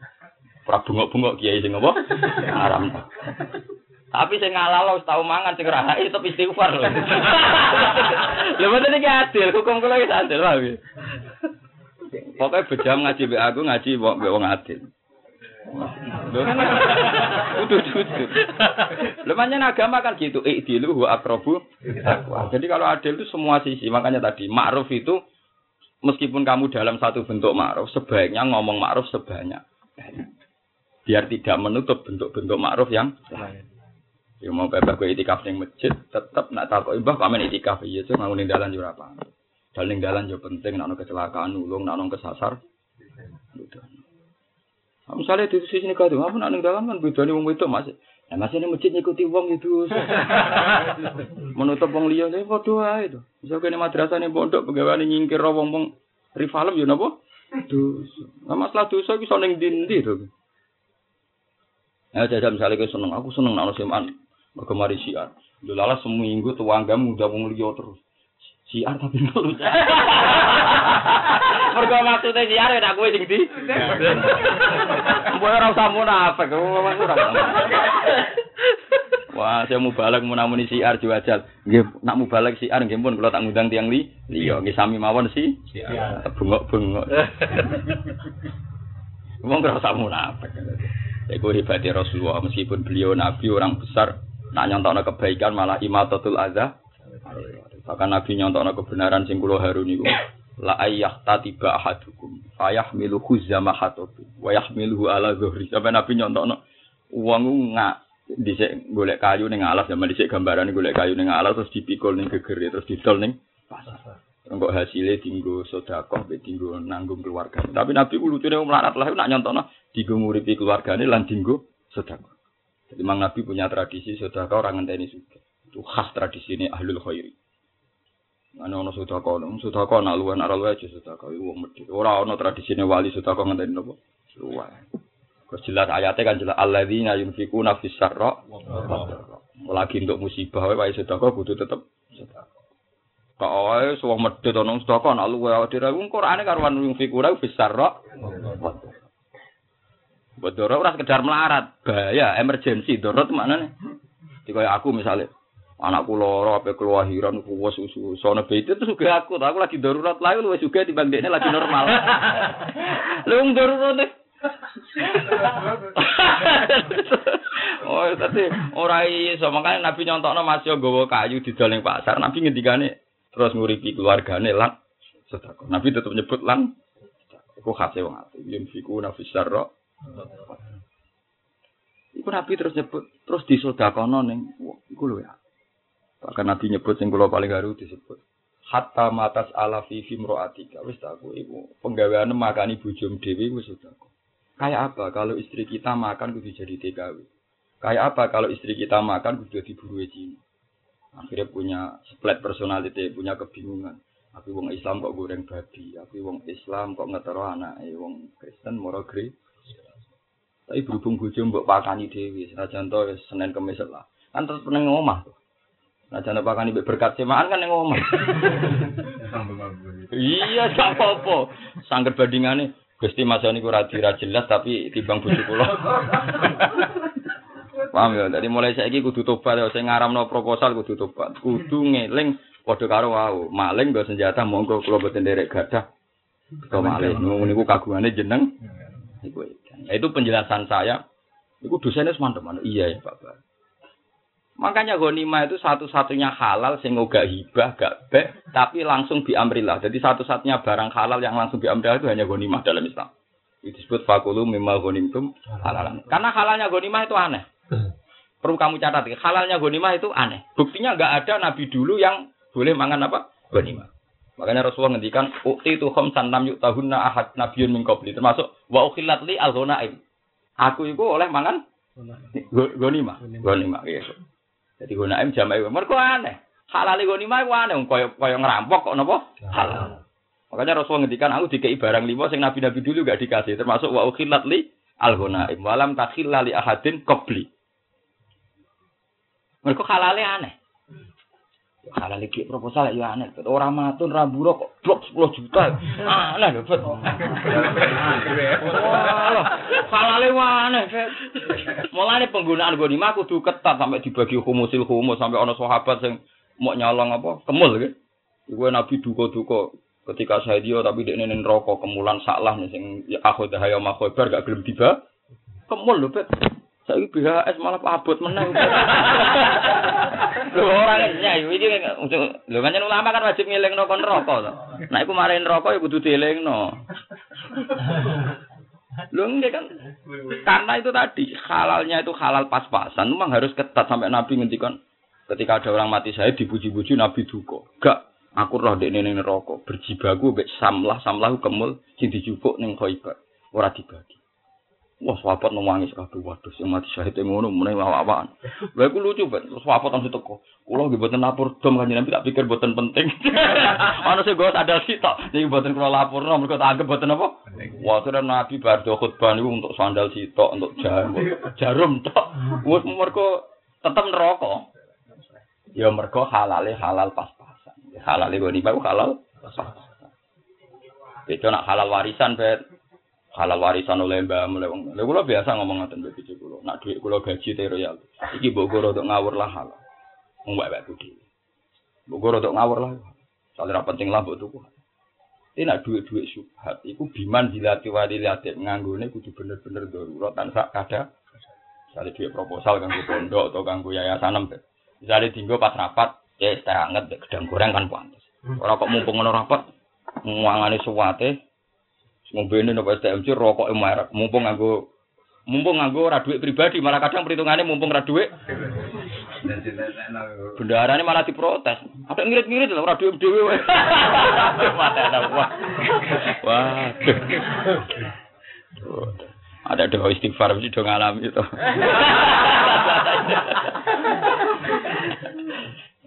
Ora bengok-bengok kiai sing apa? Haramno. Tapi sing ngalalo wis tau mangan sing rahai tetep istighfar lho. Lha mboten iki adil, hukum kula wis adil wae. Pokoke bejam ngaji mbek aku ngaji mbek wong adil. Udah udah. Lemahnya agama kan gitu. Ikdilu wa akrobu. Jadi kalau adil itu semua sisi. Makanya tadi ma'ruf itu meskipun kamu dalam satu bentuk ma'ruf sebaiknya ngomong ma'ruf sebanyak. Biar tidak menutup bentuk-bentuk ma'ruf yang lain. Ya mau bebas gue itikaf ning masjid, tetap nak takut ibah pamen itikaf iya dalan yo apa. Dalan dalan yo penting nak kecelakaan nulung, nak kesasar. Udah. Nah, misalnya di sisi ini kado, apa nak dalam kan beda nih wong itu masih. Nah, masih ini masjid ngikuti wong itu. Menutup wong liya nih foto aja itu. Misal kene madrasah nih pondok pegawai nyingkir wong wong rivalem yo napa? Dosa. Nah, masalah dosa iki ning ndi to. Ya jajal misalnya gue seneng, aku seneng nak seman. Mergo mari siar. Lho lala seminggu tuanggam udah wong liya terus. Siar tapi ngeluh. Mergo maksude siar nek kowe sing ndi? Mbok ora usah munafik, ora Wah, saya mau balik mau namuni siar juajal. Nggih, nak mau balik siar nggih pun kalau tak ngundang tiang li, liya nggih sami mawon sih. Siar. Bengok-bengok. Wong ora usah munafik. Iku hebatnya Rasulullah meskipun beliau nabi orang besar nak nyontokno kebaikan malah imatatul adza. Bahkan nabi nyontokno kebenaran sing kula harun niku la ayyah tatiba ahadukum fayahmilu khuzama hatobi wa yahmiluhu ala zuhri. Sampai nabi nyontokno wong nggak dhisik golek kayu ning alas zaman dhisik gambaran golek kayu ning alas terus dipikul ning geger terus didol ning pasar. Enggak hasilnya tinggu sodakoh, tinggu nanggung keluarga. Tapi Nabi ku lucu melarat lah, nak nyontono tinggu nguripi keluarganya lan tinggu sodakoh. Jadi memang Nabi punya tradisi sodakoh orang ngenteni juga. Itu khas tradisi ini ahlul khairi. Ana ono sodakoh, ono sodakoh nak luwe nak luwe aja sodakoh iku wong medhit. Ora ono tradisi ini wali sodakoh ngenteni nopo? Luwe. Kok jelas ayatnya kan jelas alladzina yunfikuna fis sarra Lagi untuk musibah wae sodakoh kudu tetep sodakoh. Kok wae suwung medhit ana sedekah ana luwe dhewe wong Qur'ane karuan yung fikura besar kok. Bodoro ora sekedar melarat, bahaya, emergensi, darurat mana nih? Di kaya aku misalnya, anakku loro apa kelahiran kuwas susu sono bete itu juga aku aku lagi darurat lah lu juga di bang lagi normal lu darurat deh oh tapi orang iso makanya nabi nyontokno masih gowo kayu di dalam pasar nabi ngendikane terus nguripi keluargane lan sedekah. Nabi tetap nyebut lan iku khase wong ati. Yunfiku nafis sarra. Iku Nabi terus nyebut terus disedekahno ning iku lho ya. Bahkan Nabi nyebut sing kula paling garu disebut hatta matas ala fi fimroatika wis tak iku penggaweane makani bojom dhewe wis sedekah. Kayak apa kalau istri kita makan kudu jadi TKW? Kayak apa kalau istri kita makan kudu diburu Cina? Akhirnya punya split personality, punya kebingungan. Aku wong Islam kok goreng babi, aku wong Islam kok ngetero anak, wong Kristen moro gre. Tapi berhubung bojo mbok pakani dhewe, senajan to Senin Kamis lah. Kan terus peneng omah. Nah, jangan pakani berkat semaan kan ning omah. iya, gak apa-apa. Sangger bandingane Gusti Mas niku ra dira jelas tapi timbang bojo kula. Paham ya? Jadi mulai saiki kudu tobat ya, sing ngaramno proposal kudu tobat. Kudu ngeling padha karo wau. Maling nggo senjata monggo kula boten derek gadah. Kok maling niku kagungane jeneng. Iku. Nah, itu penjelasan saya. Iku dosennya semantep Iya ya, Pak. Makanya ghanimah itu satu-satunya halal sing gak hibah, gak bek, tapi langsung diamrillah. Jadi satu-satunya barang halal yang langsung diamrillah itu hanya ghanimah dalam Islam. Itu disebut fakulu mimma ghanimtum halalan. Karena halalnya ghanimah itu aneh. Perlu kamu catat, halalnya ghanimah itu aneh. Buktinya nggak ada nabi dulu yang boleh mangan apa? Ghanimah. Makanya Rasulullah ngendikan ukti itu khamsan lam yuk tahunna ahad nabiyun min qabli termasuk wa ukhilat li al. Aku itu oleh mangan ghanimah. Ghanimah iya. Jadi ghanaim jamae mergo aneh. Halal ghanimah ku aneh koyo koyo ngerampok kok napa? Halal. Makanya Rasulullah ngendikan aku dikei barang lima sing nabi-nabi dulu gak dikasih termasuk wa ukhilat li al ghanaim walam takhilla li ahadin qabli. Mereka halale aneh. Halal iki proposal ya aneh. Orang matun ramburo kok blok 10 juta. Aneh lho, Bet. Halale aneh, Bet. Mulane penggunaan gonima kudu ketat sampai dibagi humusil humus sampai ana sahabat sing mau nyolong apa? Kemul gitu. Iku Nabi duka-duka ketika saya dia tapi dia nenen rokok kemulan salah nih sing aku dah makhobar gak gelem tiba. Kemul lho, Bet. Saya BHS malah abot menang. Lho ora ya iki lho kan ulama kan wajib ngelingno kon neraka to. Nek iku marahin neraka ya kudu dielingno. Lho enggak kan karena itu tadi halalnya itu halal pas-pasan memang harus ketat sampai Nabi ngendikan ketika ada orang mati saya dipuji-puji Nabi duka. Gak aku roh dek ning neraka berjibaku mbek samlah samlah kemul sing dijupuk ning Khaibar ora dibagi. Wah, sahabat nangis kabeh waduh sing mati syahid ngono meneh awak-awakan. Lha iku lucu banget. Sahabat langsung teko. Kula nggih mboten lapor dom kan Nabi tak pikir mboten penting. Ana sing go ada sitok. Niki mboten kula laporno mergo tak anggap mboten apa. Wah, sudah Nabi bar do khutbah niku untuk sandal sitok, untuk jarum, jarum tok. Wes mergo tetep neraka. Ya mergo halale halal pas-pasan. Halale goni halal pas-pasan. Beda nak halal warisan bet halal warisan oleh mbak mulai wong. Lha biasa ngomong ngoten mbek bojo kula. Nak dhuwit kula gaji te royal. Iki mbok untuk ngawur lah halal. Wong mbak dhewe. Mbok untuk ngawur lah. Soalnya penting lah mbok tuku. Ini nak duit-duit subhat, iku biman dilati wali liatin nganggone kudu bener-bener darurat tanpa kada. Misalnya duit proposal kanggo pondok atau kanggo yayasan em. Misalnya tinggal pas rapat, ya teh anget gedang goreng kan pantes. Ora kok mumpung ngono rapat, ngwangane suwate, Ngombene nopo STMC rokok merek, mumpung nganggo mumpung nganggo ora duit pribadi, malah kadang perhitungannya mumpung ora duit. Bendarane malah diprotes. Ada ngirit-ngirit lho ora duit dhewe. Wah. Ada doa istighfar mesti do ngalami itu.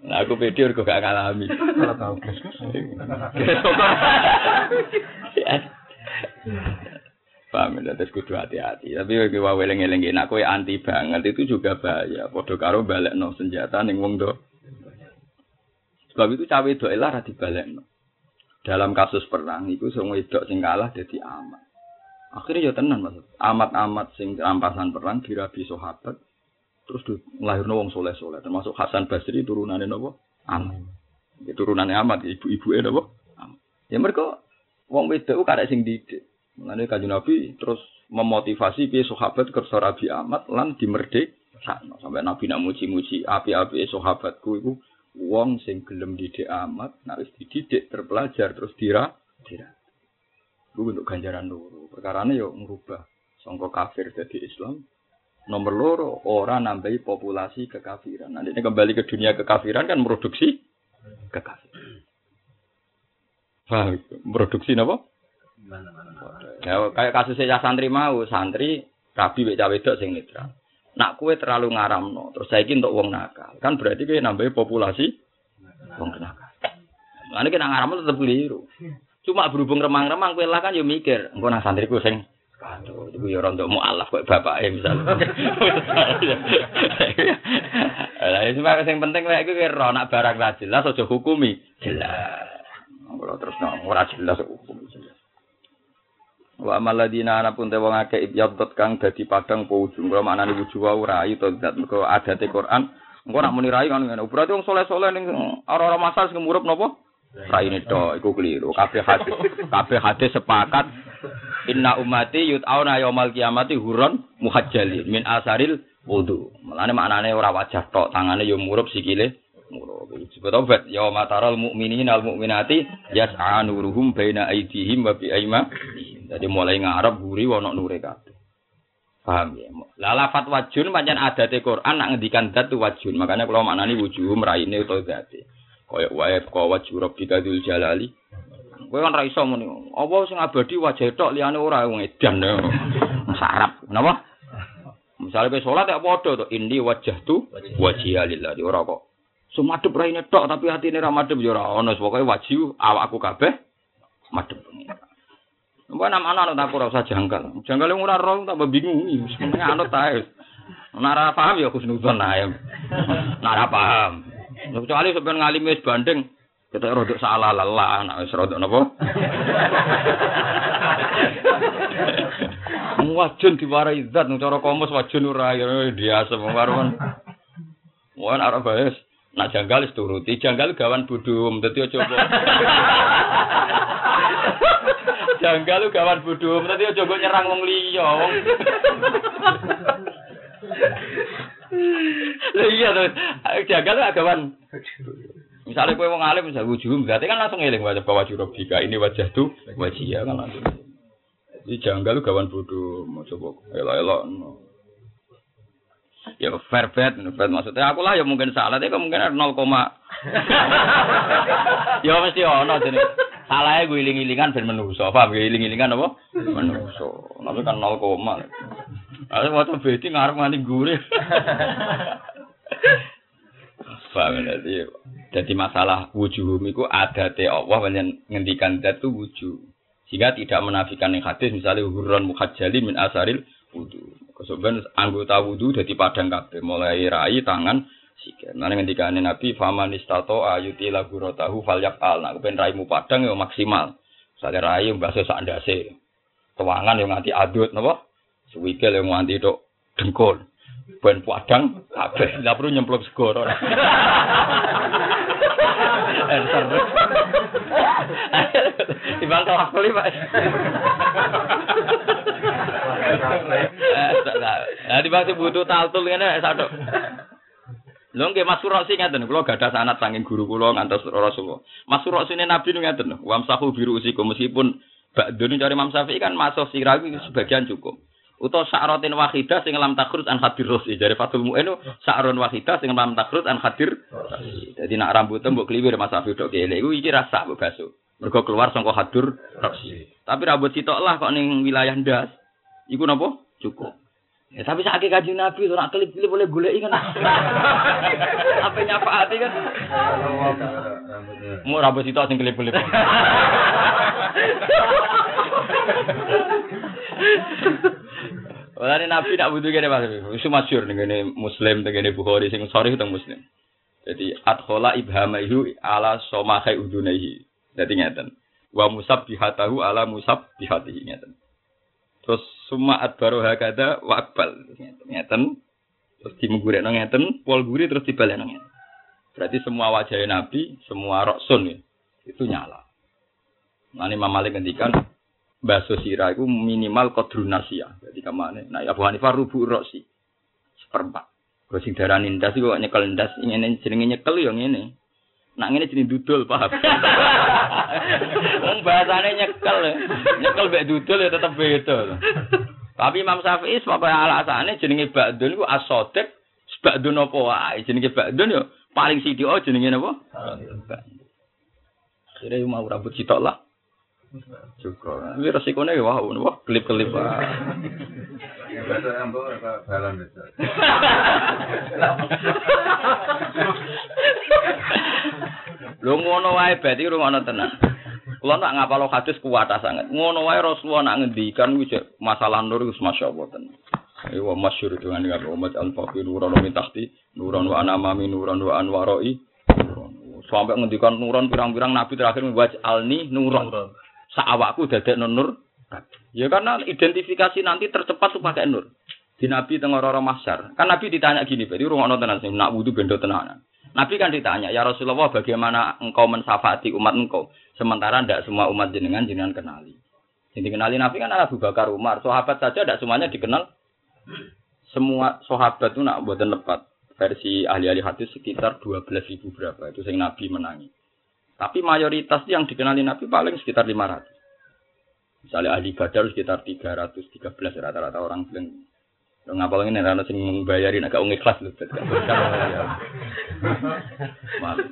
Nah, aku pede kok gak ngalami. Kalau tahu kes-kes. Paham ya, terus kudu hati-hati. Tapi bagi wae eling-eling kowe anti banget itu juga bahaya. Padha karo balekno senjata ning wong do. Sebab itu cawe do elah ra dibalekno. Dalam kasus perang itu sing wedok sing kalah dadi amat. Akhirnya ya tenan Mas. Amat-amat sing rampasan perang dirabi sahabat terus nglahirno wong soleh-soleh termasuk Hasan Basri turunane napa? Amat. Ya, turunane amat ibu-ibuke napa? Amat. Ya mereka Wong wedok karek sing didik. Mulane kanjeng Nabi terus memotivasi piye sahabat kersa rabi amat lan dimerdek. Sampai Nabi nak muji-muji api-api sahabatku iku wong sing gelem didik amat, nek wis dididik terpelajar terus dira dira. Iku untuk ganjaran loro. Perkarane yo ngubah sangka kafir jadi Islam. Nomor loro, orang nambahi populasi kekafiran. Nanti ini kembali ke dunia kekafiran kan produksi kekafiran. Paham? Produksi napa? Ya kayak kasus saya santri mau, santri rabi wek cawe wedok sing netral. Nak kue terlalu ngaramno, terus saiki untuk wong nakal. Kan berarti kowe nambahi populasi wong nakal. Lah nek nang ngaramu tetep keliru. Cuma berhubung remang-remang kowe lah kan yo mikir, engko nang santriku sing Aduh, itu ya rontok mu'alaf bapak misalnya. Lah itu yang penting lek iku kira nak barang ra jelas aja hukumi. Jelas. Ora terus ora jelas hukumi jelas. Wa maladina ana pun te wong akeh ibyadot kang dadi padang po ujung. Kula maknane wujuh wae rai to zat mergo adate Quran. Engko nak muni rai kan ngene. Berarti wong soleh-soleh ning ora-ora masal sing murup napa? Raine to iku keliru. Kabeh hadis kabeh hadis sepakat Inna umati yut'auna yaumal kiamati huron muhajjalin min asaril wudu. Mulane maknane ora wajah tok, tangane yo murup sikile murup. Disebut obat ya mataral mukminin al mukminati yas'a nuruhum baina aydihim wa bi aima. Jadi mulai ngarep guri wono nure kabeh. Paham ya? Lah lafat wajun pancen adate Quran nak ngendikan tu wajun. Makanya kalau maknani wujuhum raine utawa date. Kaya wae kaya wajhu rabbika dzul jalali Kowe kan ra iso muni. Apa sing abadi wajah tok liyane ora wong edan. Sarap. Napa? Misalnya kowe salat ya padha to indi wajah tu wajhiya lillahi ora kok. Sumadep raine tok tapi hatine ra madhep ya ora ono wajib awakku kabeh madhep. Mbok nama anak tak ora usah janggal. Janggal ora roh tambah bingung. Sebenarnya anut ta. Nara paham ya khusnuzon ae. Nara paham. Kecuali sampeyan ngalimi wis banding kita rodok salah lelah, anak wis rodok napa? Wajun diwarai zat cara komus wajun ora ya wong karo kan. Wong arep baes. Nak janggal wis turuti, janggal gawan budum, dadi aja janggal gawan budum, dadi aja kok nyerang wong liya, wong. Lah iya to, janggal gawan Misalnya kue wong alim misalnya wujud berarti kan langsung ngeling wajah bawa jika ini wajah tuh wajah ya kan langsung. Jadi janggal gawan bodoh mau coba elok elok. Ya fair bet, fair maksudnya aku lah ya mungkin salah, tapi mungkin 0, ya mesti ono jadi salahnya gue iling ilingan ben menuso, paham gue iling ilingan apa? Menuso, tapi kan 0, Ada waktu beti ngarep nganti gurih. Paham jadi jadi masalah wujuhum itu ada te Allah yang ngendikan itu wujuh. Sehingga tidak menafikan yang hadis misalnya hurun muhajjali min asaril wudu. Kemudian anggota wudu jadi padang kabeh mulai rai tangan sikil. Nah ngendikan Nabi faman istato ayuti lagu rotahu falyak al. Nah kepen raimu padang yang maksimal. Misalnya rai bahasa sak ndase. Tuangan yang nganti adut napa? Suwikil yang nganti tok dengkul. Ben padang kabeh. Lah perlu nyemplung segoro. Enter. Timbang tawaf kali, Pak. Nah, timbang sing butuh taltul ngene satu. Lho nggih Mas Surosi ngaten, kula gadah sanad saking guru kula ngantos Rasulullah. Mas Surosi Nabi ngaten, wamsahu biru usikum meskipun Ba'dun cari Imam Syafi'i kan masuk sirawi sebagian cukup. Uto sa'rotin wahidah sing lam takrut an hadir rosi. Dari Fatul Mu'enu sa'ron wahidah sing lam takrut an hadir Jadi nak rambut mbok kliwir Mas Afi dok kele iku iki rasa mbok baso. Mergo keluar hadur rosi. Tapi rambut sitok lah kok ning wilayah ndas. Iku napa? Cukup. Ya, tapi saat kaji Nabi itu nak kelip-kelip boleh gulai kan. Apa nyapa hati kan? Mau rambut itu asing kelip-kelip. Walane Nabi nak butuh kene Mas. Isu masyhur ning ngene Muslim ngene Bukhari sing sore teng Muslim. Jadi adkhala ibhamaihu ala somakai udunaihi. Jadi ngeten. Wa musabbihatahu ala musabbihatihi ngeten. Terus summa adbaru hakada wa akbal ngeten. Terus dimenggurekno ngeten, pol guri terus dibalekno ngeten. Berarti semua wajah Nabi, semua roksun ya, itu nyala. Nah, ini Imam Malik ngendikan Baso sirah itu minimal kodrun nasia. Jadi ke mana? Nah Abu Hanifah rubu rosi seperempat. Sing darah nindas itu nyekel nindas, ini jenenge nyekel yang ini. Nak ini jenis dudul paham? Wong bahasane nyekel, nyekel bek dudul ya tetap beda. Tapi Imam Syafi'i sebab alasannya jenenge ba'dun itu asodek, ba'dun apa wae. Jenenge ba'dun ya paling sithik oh jenenge apa? Akhirnya mau rambut sitok lah. Juga. Ini resikonya wah, wah ambo apa balon itu. Lho ngono wae berarti ngono tenan. Kula nak ngapalo hadis kuat sangat. Ngono wae Rasulullah nak ngendikan wis masalah nur wis masyaallah tenan. Iwa masyhur dengan dengan umat al-faqir nuran min tahti nuran wa anamami nuran wa anwaroi sampai ngendikan nuran pirang-pirang nabi terakhir waj alni nuran saawakku dadek nur. Ya karena identifikasi nanti tercepat tuh pakai nur. Di nabi tengah orang masyar. Kan nabi ditanya gini berarti rumah tenan sih nak wudu bendo tenanan. Nabi kan ditanya ya rasulullah bagaimana engkau mensafati umat engkau? Sementara tidak semua umat jenengan jenengan kenali. Jadi kenali nabi kan Abu Bakar Umar. Sahabat saja tidak semuanya dikenal. Semua sahabat itu nak buatan lepat versi ahli-ahli hadis sekitar 12 ribu berapa itu sing Nabi menangi. Tapi mayoritas yang dikenali Nabi paling sekitar 500. Misalnya ahli badar sekitar 313 rata-rata orang bilang Lo ngapal ini rana sing membayarin agak ikhlas lho. Malah,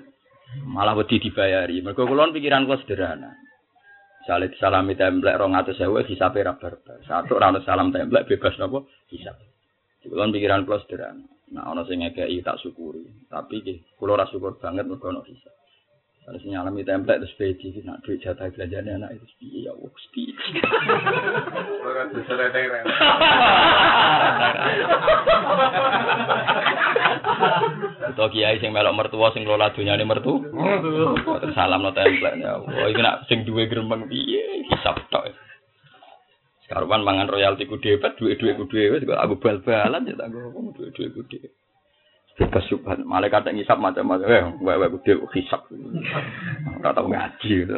malah wedi dibayari. Mergo kula pikiran kula sederhana. Misalnya salami templek rong atau sewa hisap era barbar. Satu rano salam templek bebas nopo hisap. Kulon pikiran kulo sederhana. Nah ono sing ngekei tak syukuri. Tapi ki kulo ora syukur banget mergo ono hisap. Sing nyalami templek terus pedi nak duit jatah belanjane anak itu piye ya wis piye. Ora bisa rene. Atau kiai sing melok mertua sing kelola dunyane mertu. Salam no template ya. Oh iki nak sing duwe gremeng piye hisap tok. Karuan mangan royalti ku dhewe, duwe-duwe ku dhewe aku bal-balan ya tak ngomong duwe-duwe ku dhewe. Bebas subhan, malaikat yang ngisap macam-macam, eh, wae-wae ku dhewe hisap. Ora tau ngaji.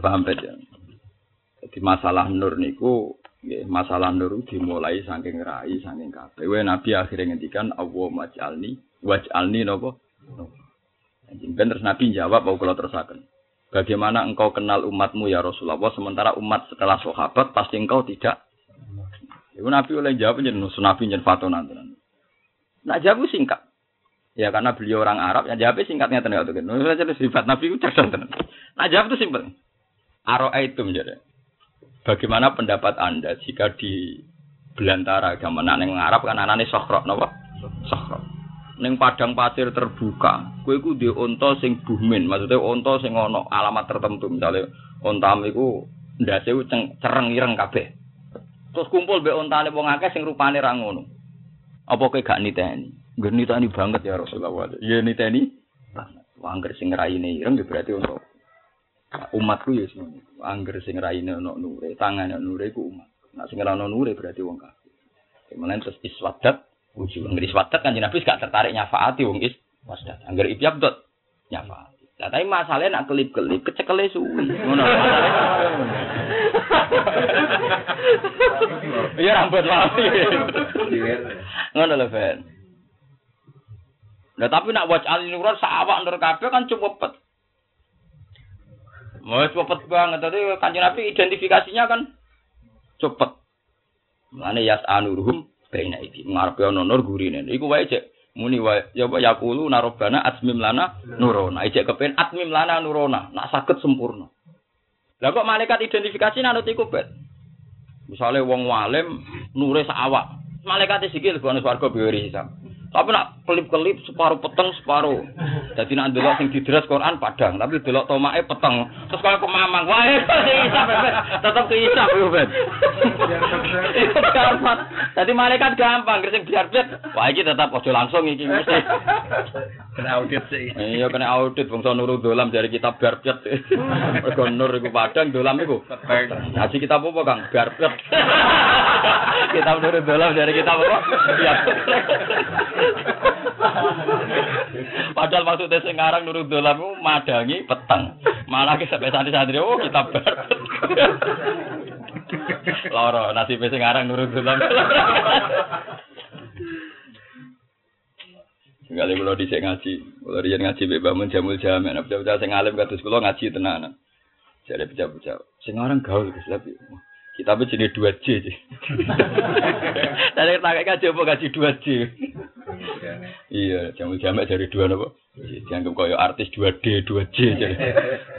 Paham ya? Jadi masalah nur niku nggih masalah nur dimulai saking rai saking kabeh. Wae Nabi akhirnya ngendikan Allah maj'alni waj'alni napa? Ben terus Nabi jawab mau kula terusaken. Bagaimana engkau kenal umatmu ya Rasulullah sementara umat setelah sahabat pasti engkau tidak. Ibu Nabi oleh jawab jeneng Nabi jeneng fatona Nah jawab singkat. Ya karena beliau orang Arab, ya jawabnya singkatnya tenan kan. Nah, jadi sifat Nabi itu cerdas tenan. Nah jawab itu simpel. Aro itu menjadi. Bagaimana pendapat Anda jika di belantara zaman neng Arab kan anane sokrok, napa? Sokrok. Neng padang pasir terbuka, kue ku di onto sing buhmin, maksudnya onto sing ono alamat tertentu, misalnya ontam iku ndase cereng ireng kabeh. Terus kumpul be ontane wong akeh sing rupane ra ngono. Apa kowe gak niteni? Ngger niteni banget ya Rasulullah. Ya niteni banget. Angger sing raine ireng berarti untuk umatku ya semono. Angger sing raine ono nure, tangane nure ku umat. Nah sing ono nure berarti wong kafir. Kemudian terus iswadat wujuh. Angger iswadat kan Nabi gak tertarik nyafaati wong is wasdat. Angger ibyabdot nyafaati. Lah tapi masalahnya nak kelip-kelip kecekele suwi. Ngono. Iya rambut mati. Ngono lho, Ben. Nah tapi nak wajah alinuran sawak nur kabeh kan cukup pet. Mau cepet banget tadi kanjeng Nabi identifikasinya kan cepet. Mane yas anuruhum baina iki ngarepe ana nur gurine. Iku wae cek muni wae ya apa yaqulu narobana atmim lana nurona. Ijek kepen atmim lana nurona. Nak saged sempurna. Lah kok malaikat identifikasi nanut iku bet. Misale wong walim nure sak awak. Malaikat sikil gone swarga biwiri hisab. Tapi nak kelip-kelip separuh peteng separuh. Jadi nak delok sing didres Quran padang, tapi delok tomake peteng. Terus kalau kemamang, wah isap tetap ke isap yo ben. Itu gampang. Jadi malaikat gampang, sing biar bet. Wah iki tetap ojo langsung iki mesti. Kena audit sih. Iya kena audit bangsa nurul dolam dari kitab Barbet. Mergo nur iku padang, dolam iku. Haji kita apa Kang? Barbet. kitab nurul dolam dari kitab apa? Iya. Padahal maksudnya sing ngarang nurul dolam iku madangi peteng. Malah ki sampai santri-santri oh kitab Barbet. Loro nasib sing ngarang nurul dolam. Sekali kalau dicek ngaji, kalau dia ngaji bebamun jamul jamin, nah bocah-bocah sing alim kados kula ngaji tenanan. Jadi bocah-bocah sing gaul Gus kita pun jenis dua J. Tadi tak ngaji apa ngaji dua J. Iya, jamul jamin dari dua nopo. Dianggap koyo artis dua D, dua J jadi.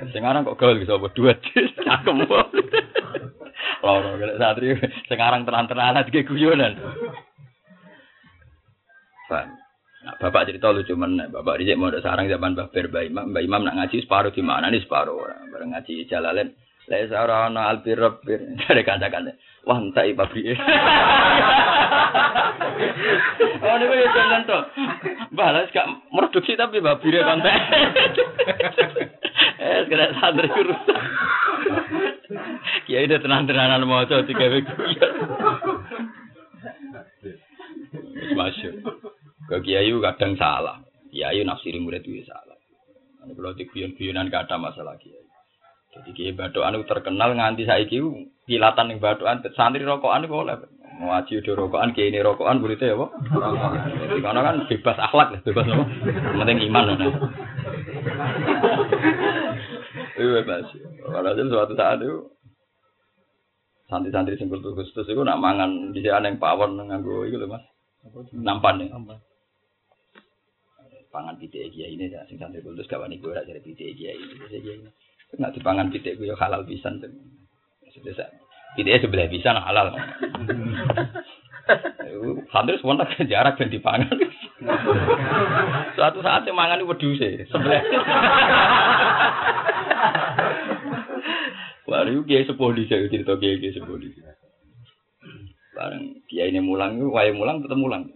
Sekarang kok gaul gitu apa dua J, cakem. Loro, kalau satri sekarang tenan-tenanan kayak guyonan. Paham? Nah, bapak cerita lucu mana? Bapak Rizik mau sarang zaman Mbak Ber, Mbak Imam, Mbak Imam nak ngaji separuh di mana nih separuh orang bareng ngaji jalalen. Lai sarana albir rabbir dari kanca-kanca. Wah, entai pabrik. oh, ini gue jalan tuh. Balas gak produksi tapi babire konten. eh, sekarang santri rusak. Kiai udah tenang-tenangan mau coba tiga minggu. Masuk. Ke kiai kadang salah. Kiai nafsiri murid itu salah. Ini kalau di guyon-guyonan gak ada masalah kiai. Jadi kiai itu terkenal nganti saiki kilatan yang badoan santri rokokan itu boleh. Mau aji udah rokokan, kiai ini rokokan muridnya ya, Pak. Jadi karena kan bebas akhlak, bebas apa? Penting iman. Nah. Bebas. Walhasil suatu saat itu santri-santri sing kultur Gustus itu nak mangan di sana yang pawon nganggo itu loh mas. Nampan ya. Pangan pitik kiai ini sing santri kultus gak wani ora dari pitik kiai ini. Kiai ini. Nak dipangan pitik gue halal pisan. Sudah Pitiknya sebelah bisa nah halal. Santri semua tak jarak dan dipangan. Suatu saat saya mangan itu wedhus sebelah. Baru kiai sepuluh saya cerita kiai kiai sepuluh. Bareng kiai ini mulang itu, wae mulang tetap mulang.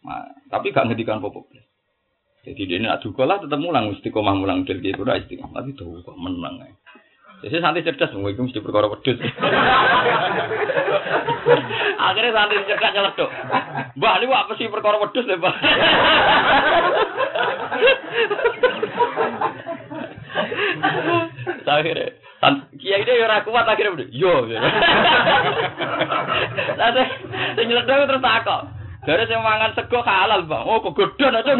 Nah, tapi gak ngedikan popok. Jadi dia nak juga lah tetap mulang, mesti komah mulang dari dia udah istiqomah. Tapi kok menang ya. Jadi santri cerdas, mau itu mesti perkara wedus. Akhirnya santri cerdas nyelek tuh. Mbak, ini apa sih perkara wedus deh, Mbak? Akhirnya, kiai dia ora kuat akhirnya yo. Nanti, saya nyelek terus takut. Dari saya mangan sego halal, Bang. Oh, kegodon aja.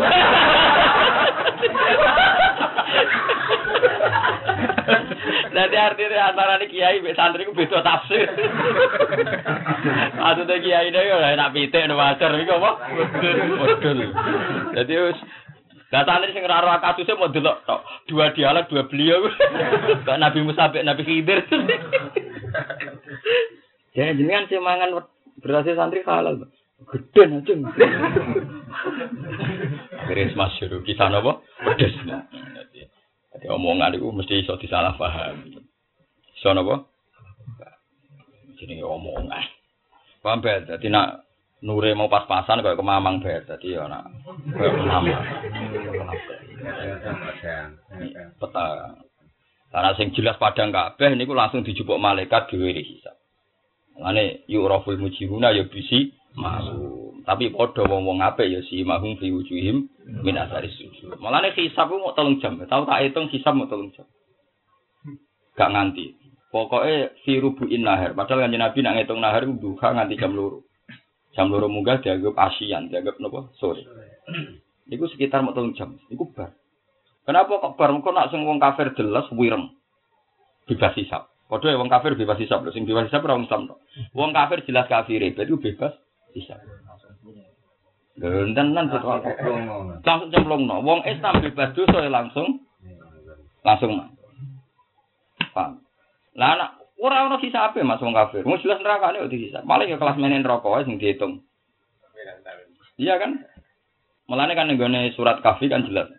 Nanti artinya antara nih kiai be santri ku beda tafsir. Maksudnya kiai ini ya enak pitik no wajar iki apa? Modul. Jadi wis Lah santri sing ora kasusnya mau delok tok. Dua dialog, dua beliau. Kok Nabi Musa Nabi Khidir. Jadi jenengan sing mangan santri halal, Bang. Gede aja. Akhirnya masyur kisah apa? Pedes. Jadi omongan itu mesti iso disalah paham. Iso apa? Jadi omongan. Paham bet? Jadi nak nure mau pas-pasan kayak kemamang bet. Jadi ya nak kayak kemamang. Peta. Karena sing jelas padang kabeh niku langsung dijupuk malaikat diwiri hisab. Lane yu'raful mujiruna ya bisi masuk. Tapi padha wong-wong apik ya si mahum fi wujuhim min asari sujud. Mulane hisab mau tolong jam. Tahu tak hitung hisab mau tolong jam. Gak nganti. Pokoknya fi rubuin nahar. Padahal kan Nabi nak ngitung nahar itu duha nganti jam loro. Jam loro munggah dianggap asian, dianggap nopo sore. Iku sekitar mau tolong jam. Iku bar. Kenapa kok bar? Kok nak sing wong kafir jelas wireng. Bebas hisab. Padahal wong kafir bebas hisab. Sing bebas hisab ora wong. Wong kafir jelas kafir, itu bebas hisab. Lho, tenan betul. Langsung cemplung no. Wong Islam bebas dosa ya langsung langsung. Paham. Lah anak ora ono hisab Mas wong kafir. Wong jelas nerakane kok dihisab. Malah ya kelas menen rokok sing dihitung. Iya kan? Mulane kan nggone surat kafi kan jelas.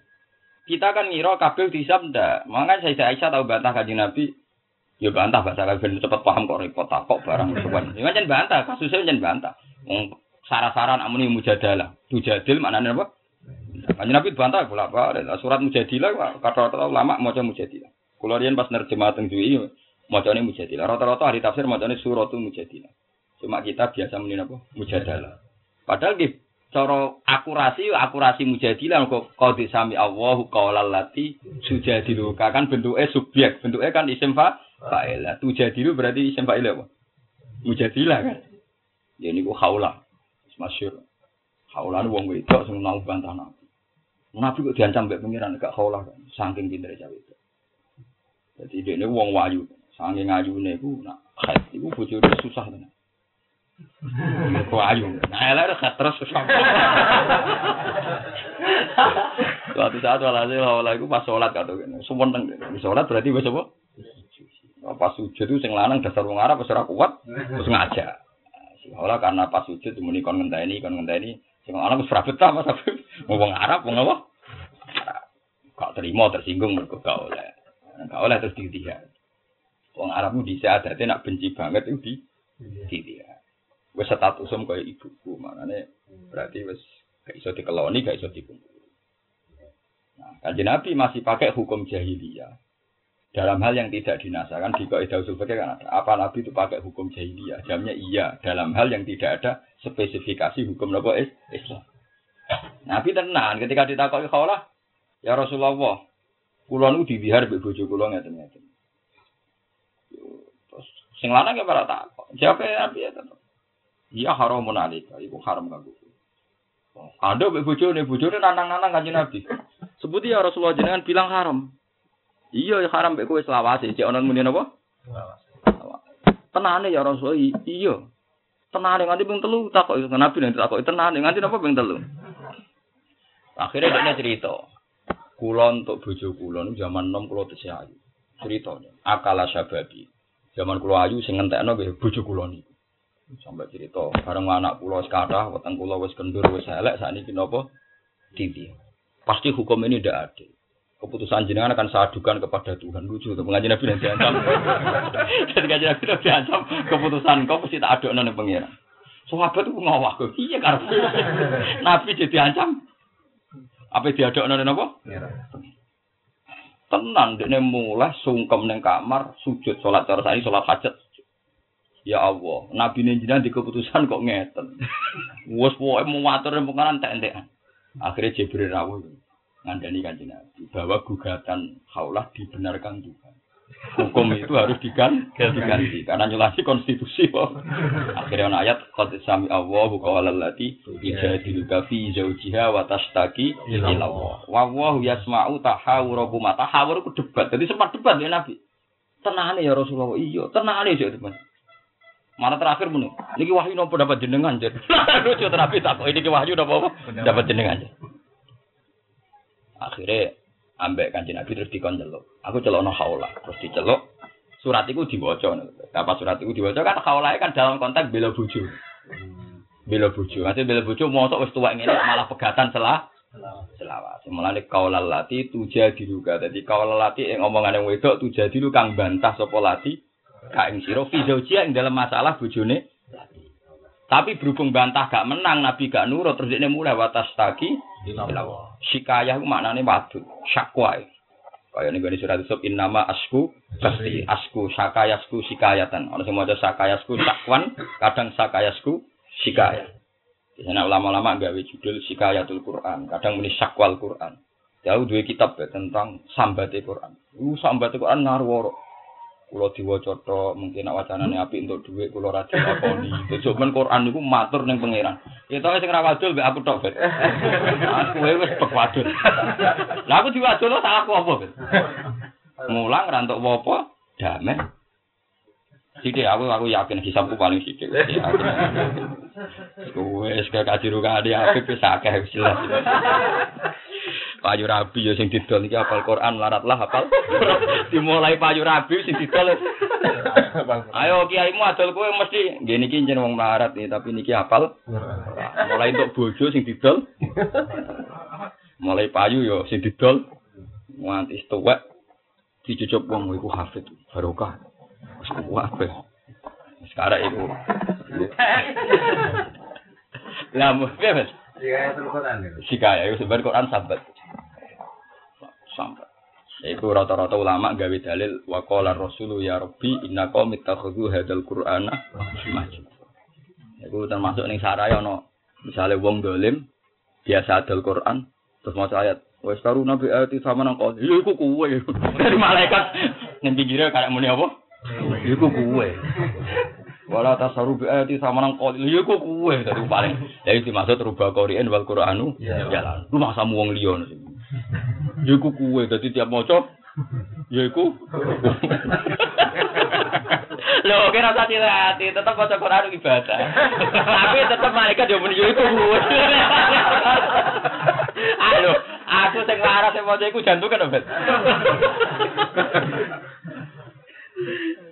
Kita kan ngira kabel dihisab ndak. Makanya saya Aisyah tahu bantah kanjeng Nabi Ya bantah bahasa kalian cepat paham kok repot kok barang sesuatu. Ya bantah, kasusnya jangan bantah. Wong saran-saran amuni mujadalah. Mujadil maknanya apa? Kanjeng Nabi bantah pula? Surat mujadilah kata-kata ulama maca mujadilah. Kula riyen pas nerjemah teng duwi macane mujadilah. Rata-rata ahli tafsir macane suratul mujadilah. Cuma kita biasa muni apa? Mujadalah. Padahal nggih cara akurasi akurasi mujadilah kok qad sami Allahu qaulal lati sujadilu kan bentuknya subjek, bentuknya kan isim fa Fa'ilah. Tujadilu berarti isim fa'ilah apa? Mujadilah kan. Ya ini ku haula. Masyur. Haula wong wedok sing nang bantah nabi. Nabi kok diancam mbek pengiran gak haula kan. Saking pintere itu. Jadi dia ini wong wayu. Saking ayune iku nak khat iku bojone susah tenan. Kok ayu. Nah, elek terus susah. Suatu saat walhasil haula iku pas salat kata kene. Suweneng. Salat berarti wis apa? Pas sujud itu sing lanang dasar wong Arab wis ora kuat terus ngajak. Soalnya karena pas sujud muni kon ngenteni kon ngenteni Sing lanang wis ora betah Mas Habib. Wong Arab wong apa? Arab. Gak terima tersinggung mergo gak oleh. Gak oleh terus ditiga. Wong Arabmu dhisik adate nak benci banget itu di ditiga. Wis statusum kaya ibuku, makane berarti wis gak iso dikeloni, gak iso dikumpul. Nah, kanjeng Nabi masih pakai hukum jahiliyah. Dalam hal yang tidak dinasakan di kaidah usul fikih kan ada. Apa Nabi itu pakai hukum jahiliyah? Jamnya iya. Dalam hal yang tidak ada spesifikasi hukum nopo is Islam. Nabi tenang ketika ditakoi kaulah, ya Rasulullah, kula nu dibihar mbek bojo kula ngeten-ngeten. Terus sing lanang ya para takok. Siapa ya Nabi ya tetep. Iya haramun alika, iku haram kanggo. Ada mbek bojone, bojone nanang-nanang kanjeng Nabi. Sebuti ya Rasulullah jenengan bilang haram. Iya ya haram mbek kowe selawase, cek ana muni napa? Tenane ya i- iya. Tenane nganti ping telu takok Nabi nek takok tenane nganti napa ping telu. Akhirnya dia cerita. Kulon untuk bojo kulon zaman nom kulo tesih ayu. Ceritanya akala sababi. Zaman kulo ayu sing ngentekno nggih bojo kulon niku. Sampai cerita bareng anak kulo wis kathah, weteng kulo wis kendur wis elek sakniki napa? Titi. Pasti hukum ini tidak adil. Keputusan jenengan akan saya adukan kepada Tuhan. Lucu tuh pengajian Nabi nanti diancam. Dan kajian Nabi nanti diancam keputusan kau pasti tak aduk nang pengiran. Sahabat itu ngawak kok. Iya karena Nabi jadi ancam. Apa diaduk nang apa? Tenang, dia mulai sungkem neng kamar, sujud sholat cara tadi sholat hajat. Ya Allah, Nabi jenengan di keputusan kok ngeten. Wes pokoke mau matur ning pengaran tak entekan. Akhirnya Jibril rawuh ngandani kanjeng Nabi bahwa gugatan haulah dibenarkan Tuhan. Hukum itu harus digan- diganti karena nyelasi konstitusi kok. Akhirnya ana ayat qad sami Allahu qawla allati ijadiluka fi zawjiha wa tashtaki ila Allah. Wa wa yasma'u tahawurakum. Tahawur itu debat. Jadi sempat debat ya Nabi. Tenane ya Rasulullah. Iya, tenane ya teman. Mana terakhir menu. Niki wahyu nopo dapat jenengan jen. Lucu terapi tak kok ini wahyu nopo apa? Dapat jenengan jen. Akhirnya ambek kanjeng Nabi terus dikon celuk. Aku celuk no haula, terus diceluk. Surat itu dibaca. Dapat surat itu dibaca kan haula kan dalam konteks bela bojo. Bela bojo. Nanti bela bojo mosok wis tuwek ngene malah pegatan selah selawat. Mulane kaulal lati tuja diruga. Dadi kaulal lati yang omongan yang wedok tuja diru kang bantah sapa lati gak ing sira fi zaujia ing dalam masalah bojone. Tapi berhubung bantah gak menang Nabi gak nurut terus dia mulai watas taki Shikayah itu maknanya wadud, syakwa. Kayak nih surat Yusuf in nama asku pasti asku sakayasku sikayatan. Orang semua ada sakayasku sakwan, kadang sakayasku sikayah. Di sana ulama-ulama gawe judul sikayatul Quran, kadang muni sakwal Quran. Jauh dua kitab ya, tentang sambatnya Quran. Uh, sambatnya Quran ngarworo. Kulo diwaca tok, mungkin nak wacanane apik untuk dhuwit kulo ra dilakoni. Men Quran niku matur ning pangeran. Ya tok sing ra wadul mbek aku tok, Bet. Aku wis pek wadul. Lah aku diwadul salah aku apa, Bet? Mulang ra entuk apa-apa, damai. Sithik aku aku yakin hisabku paling sithik. Wes kayak kajiru kadi apik wis akeh wis jelas. Payu Rabi ya sing didol iki hafal Quran laratlah hafal. Dimulai Payu Rabi sing didol. Ayo kiaimu adol kowe mesti nggih niki jeneng wong melarat nih tapi niki hafal. Mulai untuk bojo sing didol. Mulai payu yo sing didol. Nganti tuwek dicucup wong iku hafid barokah. Wis kuat kowe. Sekarang iku. Lah Mas? Iya, Quran itu. Sikaya itu sebenarnya Quran sahabat. Sampai. Iku rata-rata ulama gawe dalil wa qala rasulu ya rabbi inna qaumi takhudhu hadzal qur'ana masjid. Iku termasuk ning saraya ono misale wong dolim biasa adal Quran terus maca ayat wis karu nabi ayat sama nang kau ya iku kuwe dari malaikat ning pinggire kayak muni apa iku kuwe wala tasaru bi ayati sama nang kau ya iku kuwe dari paling jadi dimaksud rubah Qur'an wal Qur'anu jalan lu masa wong liya Ya iku kuwe dadi tiap maca ya iku. Lho kira rasa hati tetep maca Quran ibadah. Tapi tetep malaikat yo muni ya iku kuwe. Ayo, aku sing laras sing maca iku jantungan Bet.